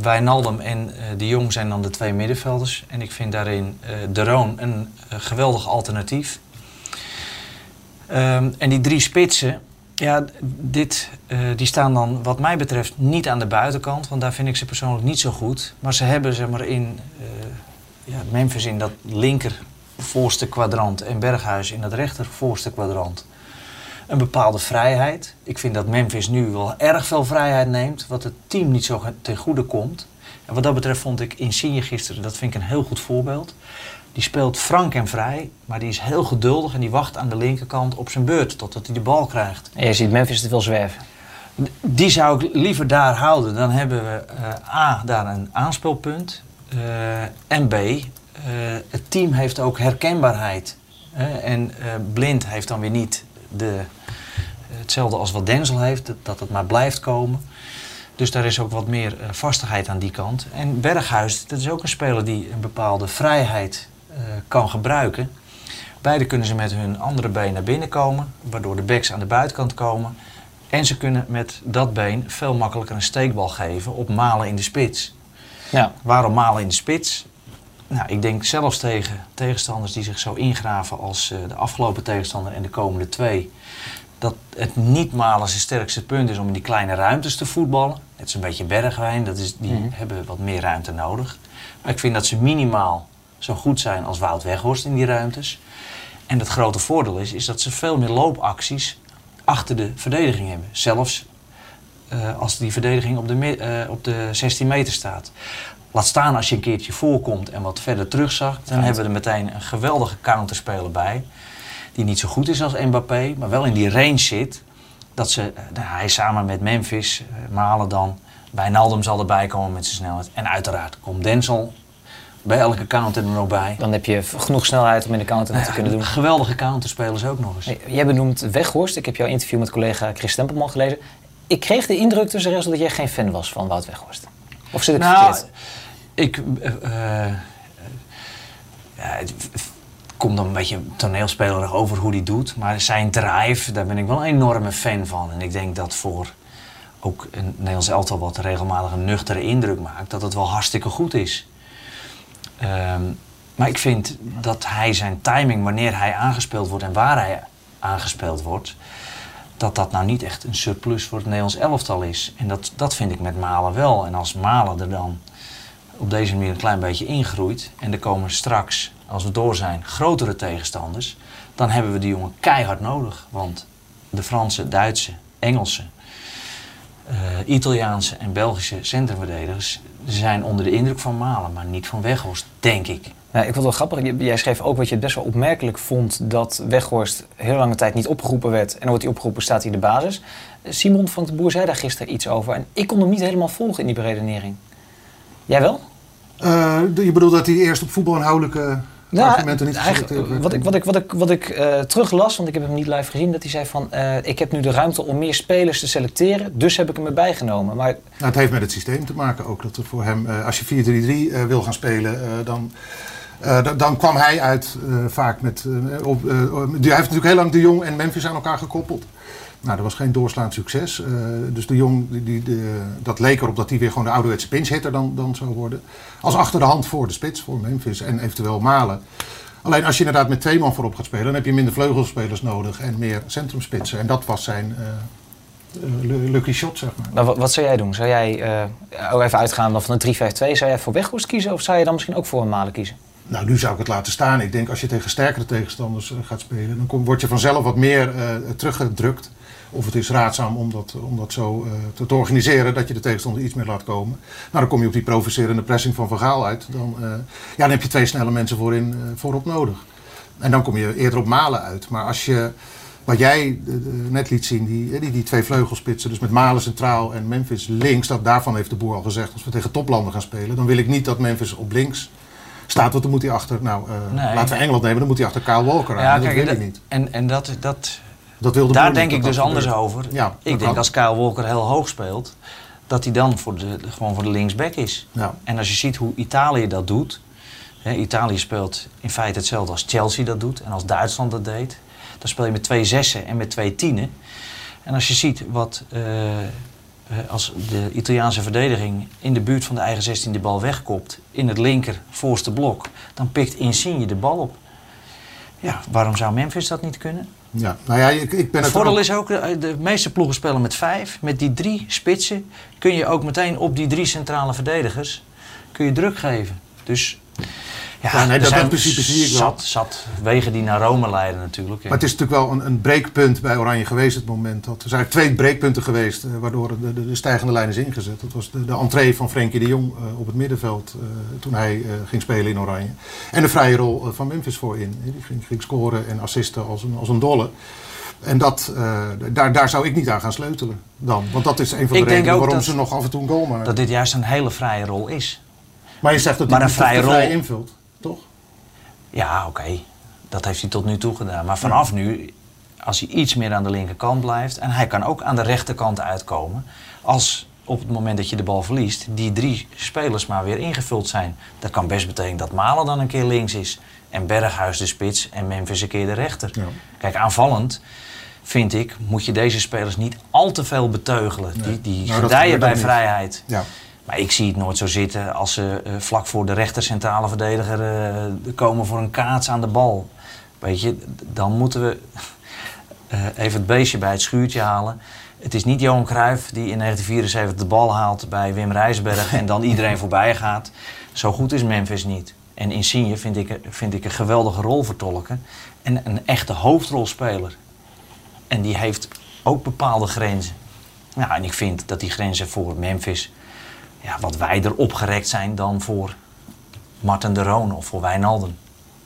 Wijnaldum en De Jong zijn dan de twee middenvelders. En ik vind daarin De Roon een geweldig alternatief. Ehm, en die drie spitsen, ja, dit, die staan dan wat mij betreft niet aan de buitenkant. Want daar vind ik ze persoonlijk niet zo goed. Maar ze hebben zeg maar in ja, Memphis in dat linker voorste kwadrant en Berghuis in dat rechter voorste kwadrant een bepaalde vrijheid. Ik vind dat Memphis nu wel erg veel vrijheid neemt, wat het team niet zo ten goede komt. En wat dat betreft vond ik Insigne gisteren, dat vind ik een heel goed voorbeeld. Die speelt frank en vrij, maar die is heel geduldig en die wacht aan de linkerkant op zijn beurt totdat hij de bal krijgt. En je ziet Memphis te veel zwerven. Die zou ik liever daar houden. Dan hebben we eh, A, daar een aanspeelpunt. Eh, en B, eh, het team heeft ook herkenbaarheid. en eh, Blind heeft dan weer niet de, hetzelfde als wat Denzel heeft, dat, het maar blijft komen. Dus daar is ook wat meer vastigheid aan die kant. En Berghuis, dat is ook een speler die een bepaalde vrijheid kan gebruiken. Beide kunnen ze met hun andere been naar binnen komen, waardoor de backs aan de buitenkant komen. En ze kunnen met dat been veel makkelijker een steekbal geven op malen in de spits. Ja. Waarom malen in de spits? Nou, ik denk zelfs tegen tegenstanders die zich zo ingraven als eh, de afgelopen tegenstander en de komende twee. Dat het niet malen zijn sterkste punt is om in die kleine ruimtes te voetballen. Net is een beetje bergwijn, dat is, die hebben wat meer ruimte nodig. Maar ik vind dat ze minimaal zo goed zijn als Wout Weghorst in die ruimtes. En het grote voordeel is, is dat ze veel meer loopacties achter de verdediging hebben. Zelfs eh, als die verdediging op de, eh, op de 16 meter staat. Laat staan als je een keertje voorkomt en wat verder terugzakt. Dan hebben we er meteen een geweldige counterspeler bij. Die niet zo goed is als Mbappé, maar wel in die range zit. Dat ze, eh, nou, hij samen met Memphis, Malen dan. Wijnaldum zal erbij komen met zijn snelheid. En uiteraard komt Denzel bij elke counter er nog bij. Dan heb je genoeg snelheid om in de counter te kunnen doen. Geweldige counterspelers ook nog eens. Jij benoemt Weghorst. Ik heb jouw interview met collega Chris Stempelman gelezen. Ik kreeg de indruk tussen de rest dat jij geen fan was van Wout Weghorst. Of zit ik Nou, verkeerd? ik. ja, v- komt dan een beetje toneelspelerig over hoe hij doet. Maar zijn drive, daar ben ik wel een enorme fan van. En ik denk dat voor ook een Nederlands elftal wat regelmatig een nuchtere indruk maakt, dat het wel hartstikke goed is. Ehm, maar ik vind dat hij zijn timing, wanneer hij aangespeeld wordt en waar hij aangespeeld wordt, dat dat nou niet echt een surplus voor het Nederlands elftal is. En dat, dat vind ik met Malen wel. En als Malen er dan op deze manier een klein beetje ingroeit en er komen straks, als we door zijn, grotere tegenstanders, dan hebben we die jongen keihard nodig. Want de Franse, Duitse, Engelse, eh, Italiaanse en Belgische centrumverdedigers zijn onder de indruk van Malen, maar niet van Weghorst, denk ik. Nou, ik vond het wel grappig. Jij schreef ook wat je het best wel opmerkelijk vond dat Weghorst heel lange tijd niet opgeroepen werd. En dan wordt hij opgeroepen, staat hij in de basis. Eh, Simon van de Boer zei daar gisteren iets over. En ik kon hem niet helemaal volgen in die beredenering. Jij wel? Uh, je bedoelt dat hij eerst op voetbalinhoudelijke nou, argumenten niet geselecteerd werd? Wat ik, wat ik, wat ik, wat ik uh, teruglas, want ik heb hem niet live gezien, dat hij zei van... Uh, ik heb nu de ruimte om meer spelers te selecteren, dus heb ik hem erbij genomen. Maar... Nou, het heeft met het systeem te maken ook. Dat er voor hem, als je 4-3-3 wil gaan spelen, dan... dan kwam hij uit vaak met. op, hij heeft natuurlijk heel lang de Jong en Memphis aan elkaar gekoppeld. Nou, dat was geen doorslaand succes. Dus de Jong, die, die, de, dat leek erop dat hij weer gewoon de ouderwetse pinchhitter dan, dan zou worden. Als achter de hand voor de spits, voor Memphis en eventueel Malen. Alleen als je inderdaad met twee man voorop gaat spelen, dan heb je minder vleugelspelers nodig en meer centrumspitsen. En dat was zijn lucky shot, zeg maar. maar wat, zou jij doen? Zou jij, ook even uitgaan van een 3-5-2, zou jij voor Weghorst kiezen of zou je dan misschien ook voor een Malen kiezen? Nou, nu zou ik het laten staan. Ik denk als je tegen sterkere tegenstanders gaat spelen, dan word je vanzelf wat meer teruggedrukt. Of het is raadzaam om dat, om dat zo uh, te, te, organiseren dat je de tegenstander iets meer laat komen. Nou, dan kom je op die provocerende pressing van Van Gaal uit. Dan, ja, dan heb je twee snelle mensen voorin, voorop nodig. En dan kom je eerder op Malen uit. Maar als je, wat jij net liet zien, die, die, die twee vleugelspitsen, dus met Malen centraal en Memphis links, dat, daarvan heeft de boer al gezegd, als we tegen toplanden gaan spelen, dan wil ik niet dat Memphis op links staat, want dan moet hij achter, nou, nee. laten we Engeland nemen, dan moet hij achter Kyle Walker aan. Ja, dat kijk, wil ik niet. En, en dat, dat, dat wilde Daar denk ik dus anders over. Ja, ik denk als Kyle Walker heel hoog speelt, dat hij dan voor de, gewoon voor de linksback is. Ja. En als je ziet hoe Italië dat doet. Hè, Italië speelt in feite hetzelfde als Chelsea dat doet en als Duitsland dat deed. Dan speel je met twee zessen en met twee tienen. En als je ziet wat uh, als de Italiaanse verdediging in de buurt van de eigen 16 de bal wegkopt in het linker voorste blok, dan pikt Insigne de bal op. Ja, waarom zou Memphis dat niet kunnen? Ja, nou ja, ik, ik ben het voordeel is ook, de, eh, de, meeste ploegen spelen met vijf. Met die drie spitsen kun je ook meteen op die drie centrale verdedigers kun je druk geven. Dus ja, nee, dat in principe zie ik wel. Zat, zat wegen die naar Rome leiden natuurlijk. Maar het is natuurlijk wel een, een breekpunt bij Oranje geweest het moment. Dat, er zijn twee breekpunten geweest uh, waardoor de, de, de, stijgende lijn is ingezet. Dat was de, de entree van Frenkie de Jong uh, op het middenveld uh, toen hij ging spelen in Oranje. En de vrije rol van Memphis voorin. Die ging, ging scoren en assisten als een, als een dolle. En dat, daar, daar zou ik niet aan gaan sleutelen dan. Want dat is een van de ik redenen waarom ze nog af en toe een goal maken. Dat dit juist een hele vrije rol is. Maar je zegt dat hij een vrije rol invult? Ja, oké. Dat heeft hij tot nu toe gedaan. Maar vanaf nu, als hij iets meer aan de linkerkant blijft... en hij kan ook aan de rechterkant uitkomen... als op het moment dat je de bal verliest... die drie spelers maar weer ingevuld zijn. Dat kan best betekenen dat Malen dan een keer links is... en Berghuis de spits en Memphis een keer de rechter. Ja. Kijk, aanvallend vind ik, moet je deze spelers niet al te veel beteugelen. Die, die nou, gedijen bij vrijheid. Ja. Maar ik zie het nooit zo zitten als ze uh, vlak voor de rechter centrale verdediger uh, komen voor een kaats aan de bal. Weet je, dan moeten we uh, even het beestje bij het schuurtje halen. Het is niet Johan Cruijff die in 1974 de bal haalt bij Wim Rijsberg en dan iedereen voorbij gaat. Zo goed is Memphis niet. En Insigne vind ik, vind ik een geweldige rol vertolken. En een echte hoofdrolspeler. En die heeft ook bepaalde grenzen. Nou, en ik vind dat die grenzen voor Memphis ja, wat wijder opgerekt zijn dan voor Martin de Roon of voor Wijnaldum.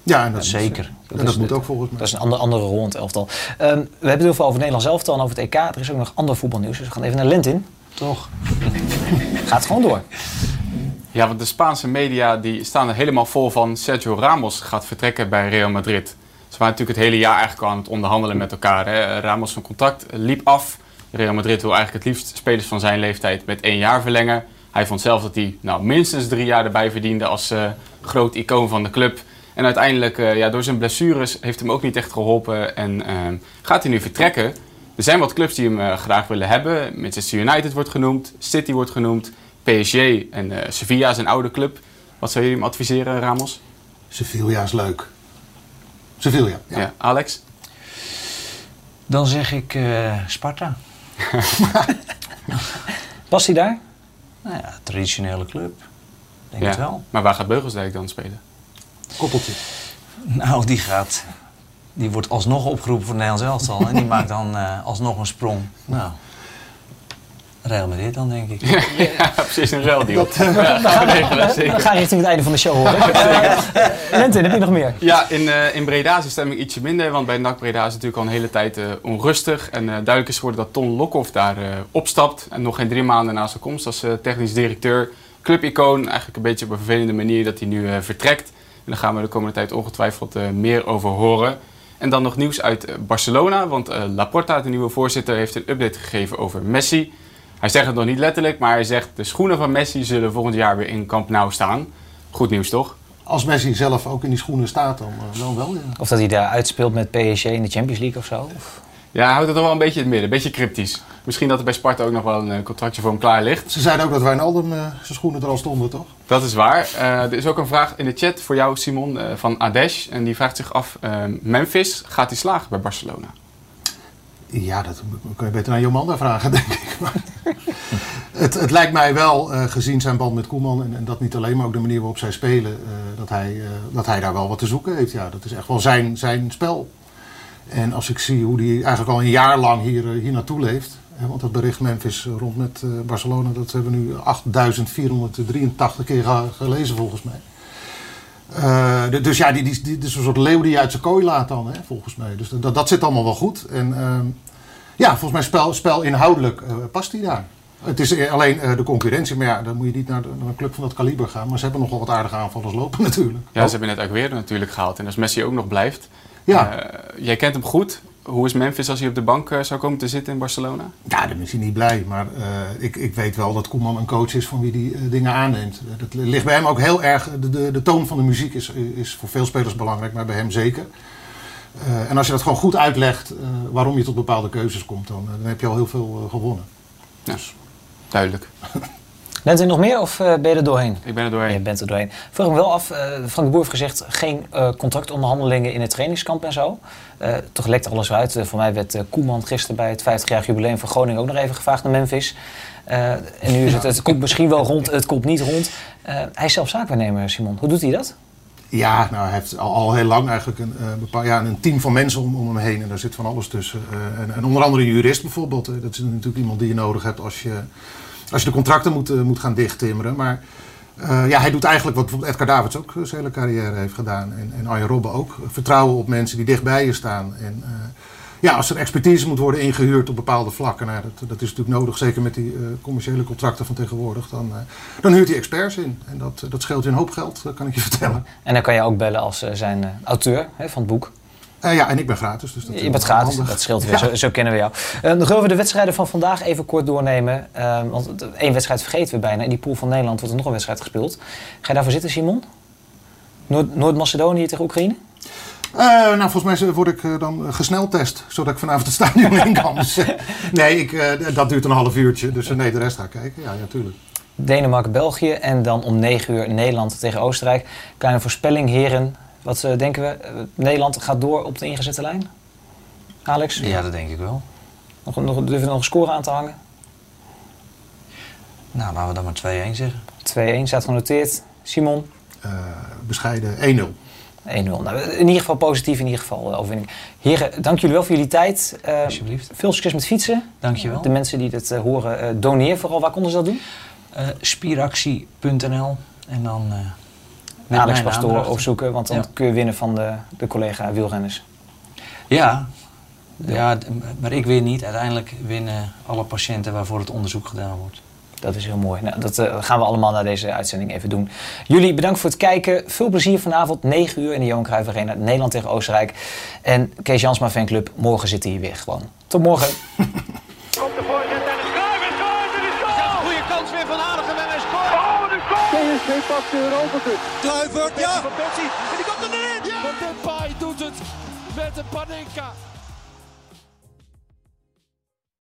Ja, en dat zeker. dat, en dat moet ook volgens mij. Dat is een andere, andere rol in het elftal. Um, we hebben het heel veel over het Nederlands elftal en over het EK. Er is ook nog ander voetbalnieuws, dus we gaan even naar Lent in. Toch? Gaat gewoon door. Ja, want de Spaanse media die staan er helemaal vol van Sergio Ramos gaat vertrekken bij Real Madrid. Ze waren natuurlijk het hele jaar eigenlijk al aan het onderhandelen met elkaar. Hè. Ramos van contact liep af. Real Madrid wil eigenlijk het liefst spelers van zijn leeftijd met één jaar verlengen. Hij vond zelf dat hij nou, minstens drie jaar erbij verdiende als uh, groot icoon van de club. En uiteindelijk, uh, ja, door zijn blessures, heeft hem ook niet echt geholpen en uh, gaat hij nu vertrekken. Er zijn wat clubs die hem graag willen hebben. Manchester United wordt genoemd, City wordt genoemd, PSG en Sevilla zijn oude club. Wat zou je hem adviseren, Ramos? Sevilla is leuk. Sevilla, ja. ja Alex? Dan zeg ik Sparta. Past hij daar? Nou ja, traditionele club. Denk ja. het wel. Maar waar gaat Beugelsdijk dan spelen? Koppeltje. Nou, die gaat. Die wordt alsnog opgeroepen voor Nederlands elftal. en die maakt dan uh, alsnog een sprong. Nou, Real Madrid dan, denk ik. ja, precies, een ruildeal. Dat, uh, ja, gaan we regelen, gaan richting het einde van de show, hoor. Lentin, heb je nog meer? Ja, in, uh, in Breda is de stemming ietsje minder. Want bij NAC Breda is het natuurlijk al een hele tijd uh, onrustig. En duidelijk is geworden dat Ton Lokhoff daar opstapt. En nog geen drie maanden na zijn komst als technisch directeur clubicoon. Eigenlijk een beetje op een vervelende manier dat hij nu eh, vertrekt. En daar gaan we de komende tijd ongetwijfeld eh, meer over horen. En dan nog nieuws uit eh, Barcelona, want eh, Laporta, de nieuwe voorzitter, heeft een update gegeven over Messi. Hij zegt het nog niet letterlijk, maar hij zegt de schoenen van Messi zullen volgend jaar weer in Camp Nou staan. Goed nieuws toch? Als Messi zelf ook in die schoenen staat, dan, eh, dan wel. Ja. Of dat hij daar uitspeelt met PSG in de Champions League of zo? Of- Ja, hij houdt het nog wel een beetje in het midden, een beetje cryptisch. Misschien dat er bij Sparta ook nog wel een eh, contractje voor hem klaar ligt. Ze zeiden ook dat Wijnaldum eh zijn schoenen er al stonden, toch? Dat is waar. Eh, er is ook een vraag in de chat voor jou, Simon, eh, van Adesh. En die vraagt zich af, eh, Memphis, gaat hij slagen bij Barcelona? Ja, dat kun je beter naar Jomanda vragen, denk ik. Maar het, het lijkt mij wel, eh, gezien zijn band met Koeman... En, en dat niet alleen, maar ook de manier waarop zij spelen... eh, dat, hij, eh, dat hij daar wel wat te zoeken heeft. Ja, dat is echt wel zijn, zijn spel. En als ik zie hoe hij eigenlijk al een jaar lang hier, hier naartoe leeft... Hè, want dat bericht Memphis rond met Barcelona... dat hebben we nu 8.483 keer ge- gelezen volgens mij. Eh, dus ja, die, die, die, is een soort leeuw die je uit zijn kooi laat dan, hè, volgens mij. Dus dat, dat zit allemaal wel goed. En ehm, ja, volgens mij spel, spel inhoudelijk eh, past hij daar. Het is eh, alleen eh, de concurrentie, maar ja, dan moet je niet naar, de- naar een club van dat kaliber gaan. Maar ze hebben nogal wat aardige aanvallers lopen natuurlijk. Ja, ze hebben net Aguero natuurlijk gehaald. En als Messi ook nog blijft. Ja. jij kent hem goed. Hoe is Memphis als hij op de bank eh, zou komen te zitten in Barcelona? Ja, dan is hij niet blij. Maar eh, ik, ik weet wel dat Koeman een coach is van wie die eh, dingen aanneemt. Dat ligt bij hem ook heel erg. De, de, de toon van de muziek is, is voor veel spelers belangrijk, maar bij hem zeker. En als je dat gewoon goed uitlegt waarom je tot bepaalde keuzes komt, dan, dan heb je al heel veel gewonnen. Ja, duidelijk. Bent u nog meer of eh, ben je er doorheen? Ik ben er doorheen. Je bent er doorheen. Vroeg me wel af, eh, Frank de Boer heeft gezegd geen eh, contractonderhandelingen in het trainingskamp en zo. Eh, toch lekt alles uit. Voor mij werd eh, Koeman gisteren bij het 50-jarig jubileum van Groningen ook nog even gevraagd naar Memphis. Eh, en nu is het, het komt misschien wel rond, het komt niet rond. Eh, hij is zelf zaakwaarnemer, Simon. Hoe doet hij dat? Ja, nou, hij heeft al, al heel lang eigenlijk een, eh, bepaal, ja, een team van mensen om, om hem heen. En daar zit van alles tussen. Eh, en, en onder andere een jurist bijvoorbeeld. dat is natuurlijk iemand die je nodig hebt als je, als je de contracten moet, eh, moet gaan dichttimmeren. Maar eh, ja, hij doet eigenlijk wat bijvoorbeeld Edgar Davids ook zijn hele carrière heeft gedaan. En, en Arjen Robben ook. Vertrouwen op mensen die dicht bij je staan. En, eh, ja, als er expertise moet worden ingehuurd op bepaalde vlakken, nou, dat, dat is natuurlijk nodig, zeker met die eh, commerciële contracten van tegenwoordig, dan, eh, dan huurt hij experts in. En dat, dat scheelt je een hoop geld, kan ik je vertellen. En dan kan je ook bellen als eh, zijn eh, auteur hè, van het boek. Eh, ja, en ik ben gratis. Dus dat Je bent gratis, dat scheelt weer. Ja. Zo, zo kennen we jou. Eh, nog over de wedstrijden van vandaag even kort doornemen. Eh, want één wedstrijd vergeten we bijna. In die pool van Nederland wordt er nog een wedstrijd gespeeld. Ga je daarvoor zitten, Simon? Noord- Noord-Macedonië tegen Oekraïne? Eh, nou, volgens mij word ik eh, dan gesneltest, zodat ik vanavond het stadion in kan. Eh, nee, ik, eh, dat duurt een half uurtje. Dus eh, nee, de rest ga ik kijken. Ja, natuurlijk. Denemarken-België en dan om 9 uur Nederland tegen Oostenrijk. Kleine voorspelling, heren. Wat eh, denken we? Eh, Nederland gaat door op de ingezette lijn? Alex? Ja, dat denk ik wel. Nog, nog, durven we nog een score aan te hangen? Nou, laten we dan maar 2-1 zeggen. 2-1 staat genoteerd. Simon? Eh, bescheiden 1-0. 1-0. Nou, in ieder geval positief, in ieder geval eh, overwinning. Heren, dank jullie wel voor jullie tijd. Eh, Alsjeblieft. Veel succes met fietsen. Dankjewel. De mensen die dit eh, horen, eh, doneer vooral. Waar konden ze dat doen? Eh, spieractie.nl en dan eh met Alex Pastoor opzoeken, want dan Ja. kun je winnen van de, de collega wielrenners. Ja. Ja, maar ik win niet. Uiteindelijk winnen alle patiënten waarvoor het onderzoek gedaan wordt. Dat is heel mooi. Nou, dat eh, gaan we allemaal na deze uitzending even doen. Jullie bedankt voor het kijken. Veel plezier vanavond, 9 uur in de Johan Cruijff Arena. Nederland tegen Oostenrijk. En Kees Jansma fanclub, morgen zit hij hier weer gewoon. Tot morgen. de Europa Cup. Kluivert, ja! Van Persie. En die komt er net! Van Depay doet het met een Panenka.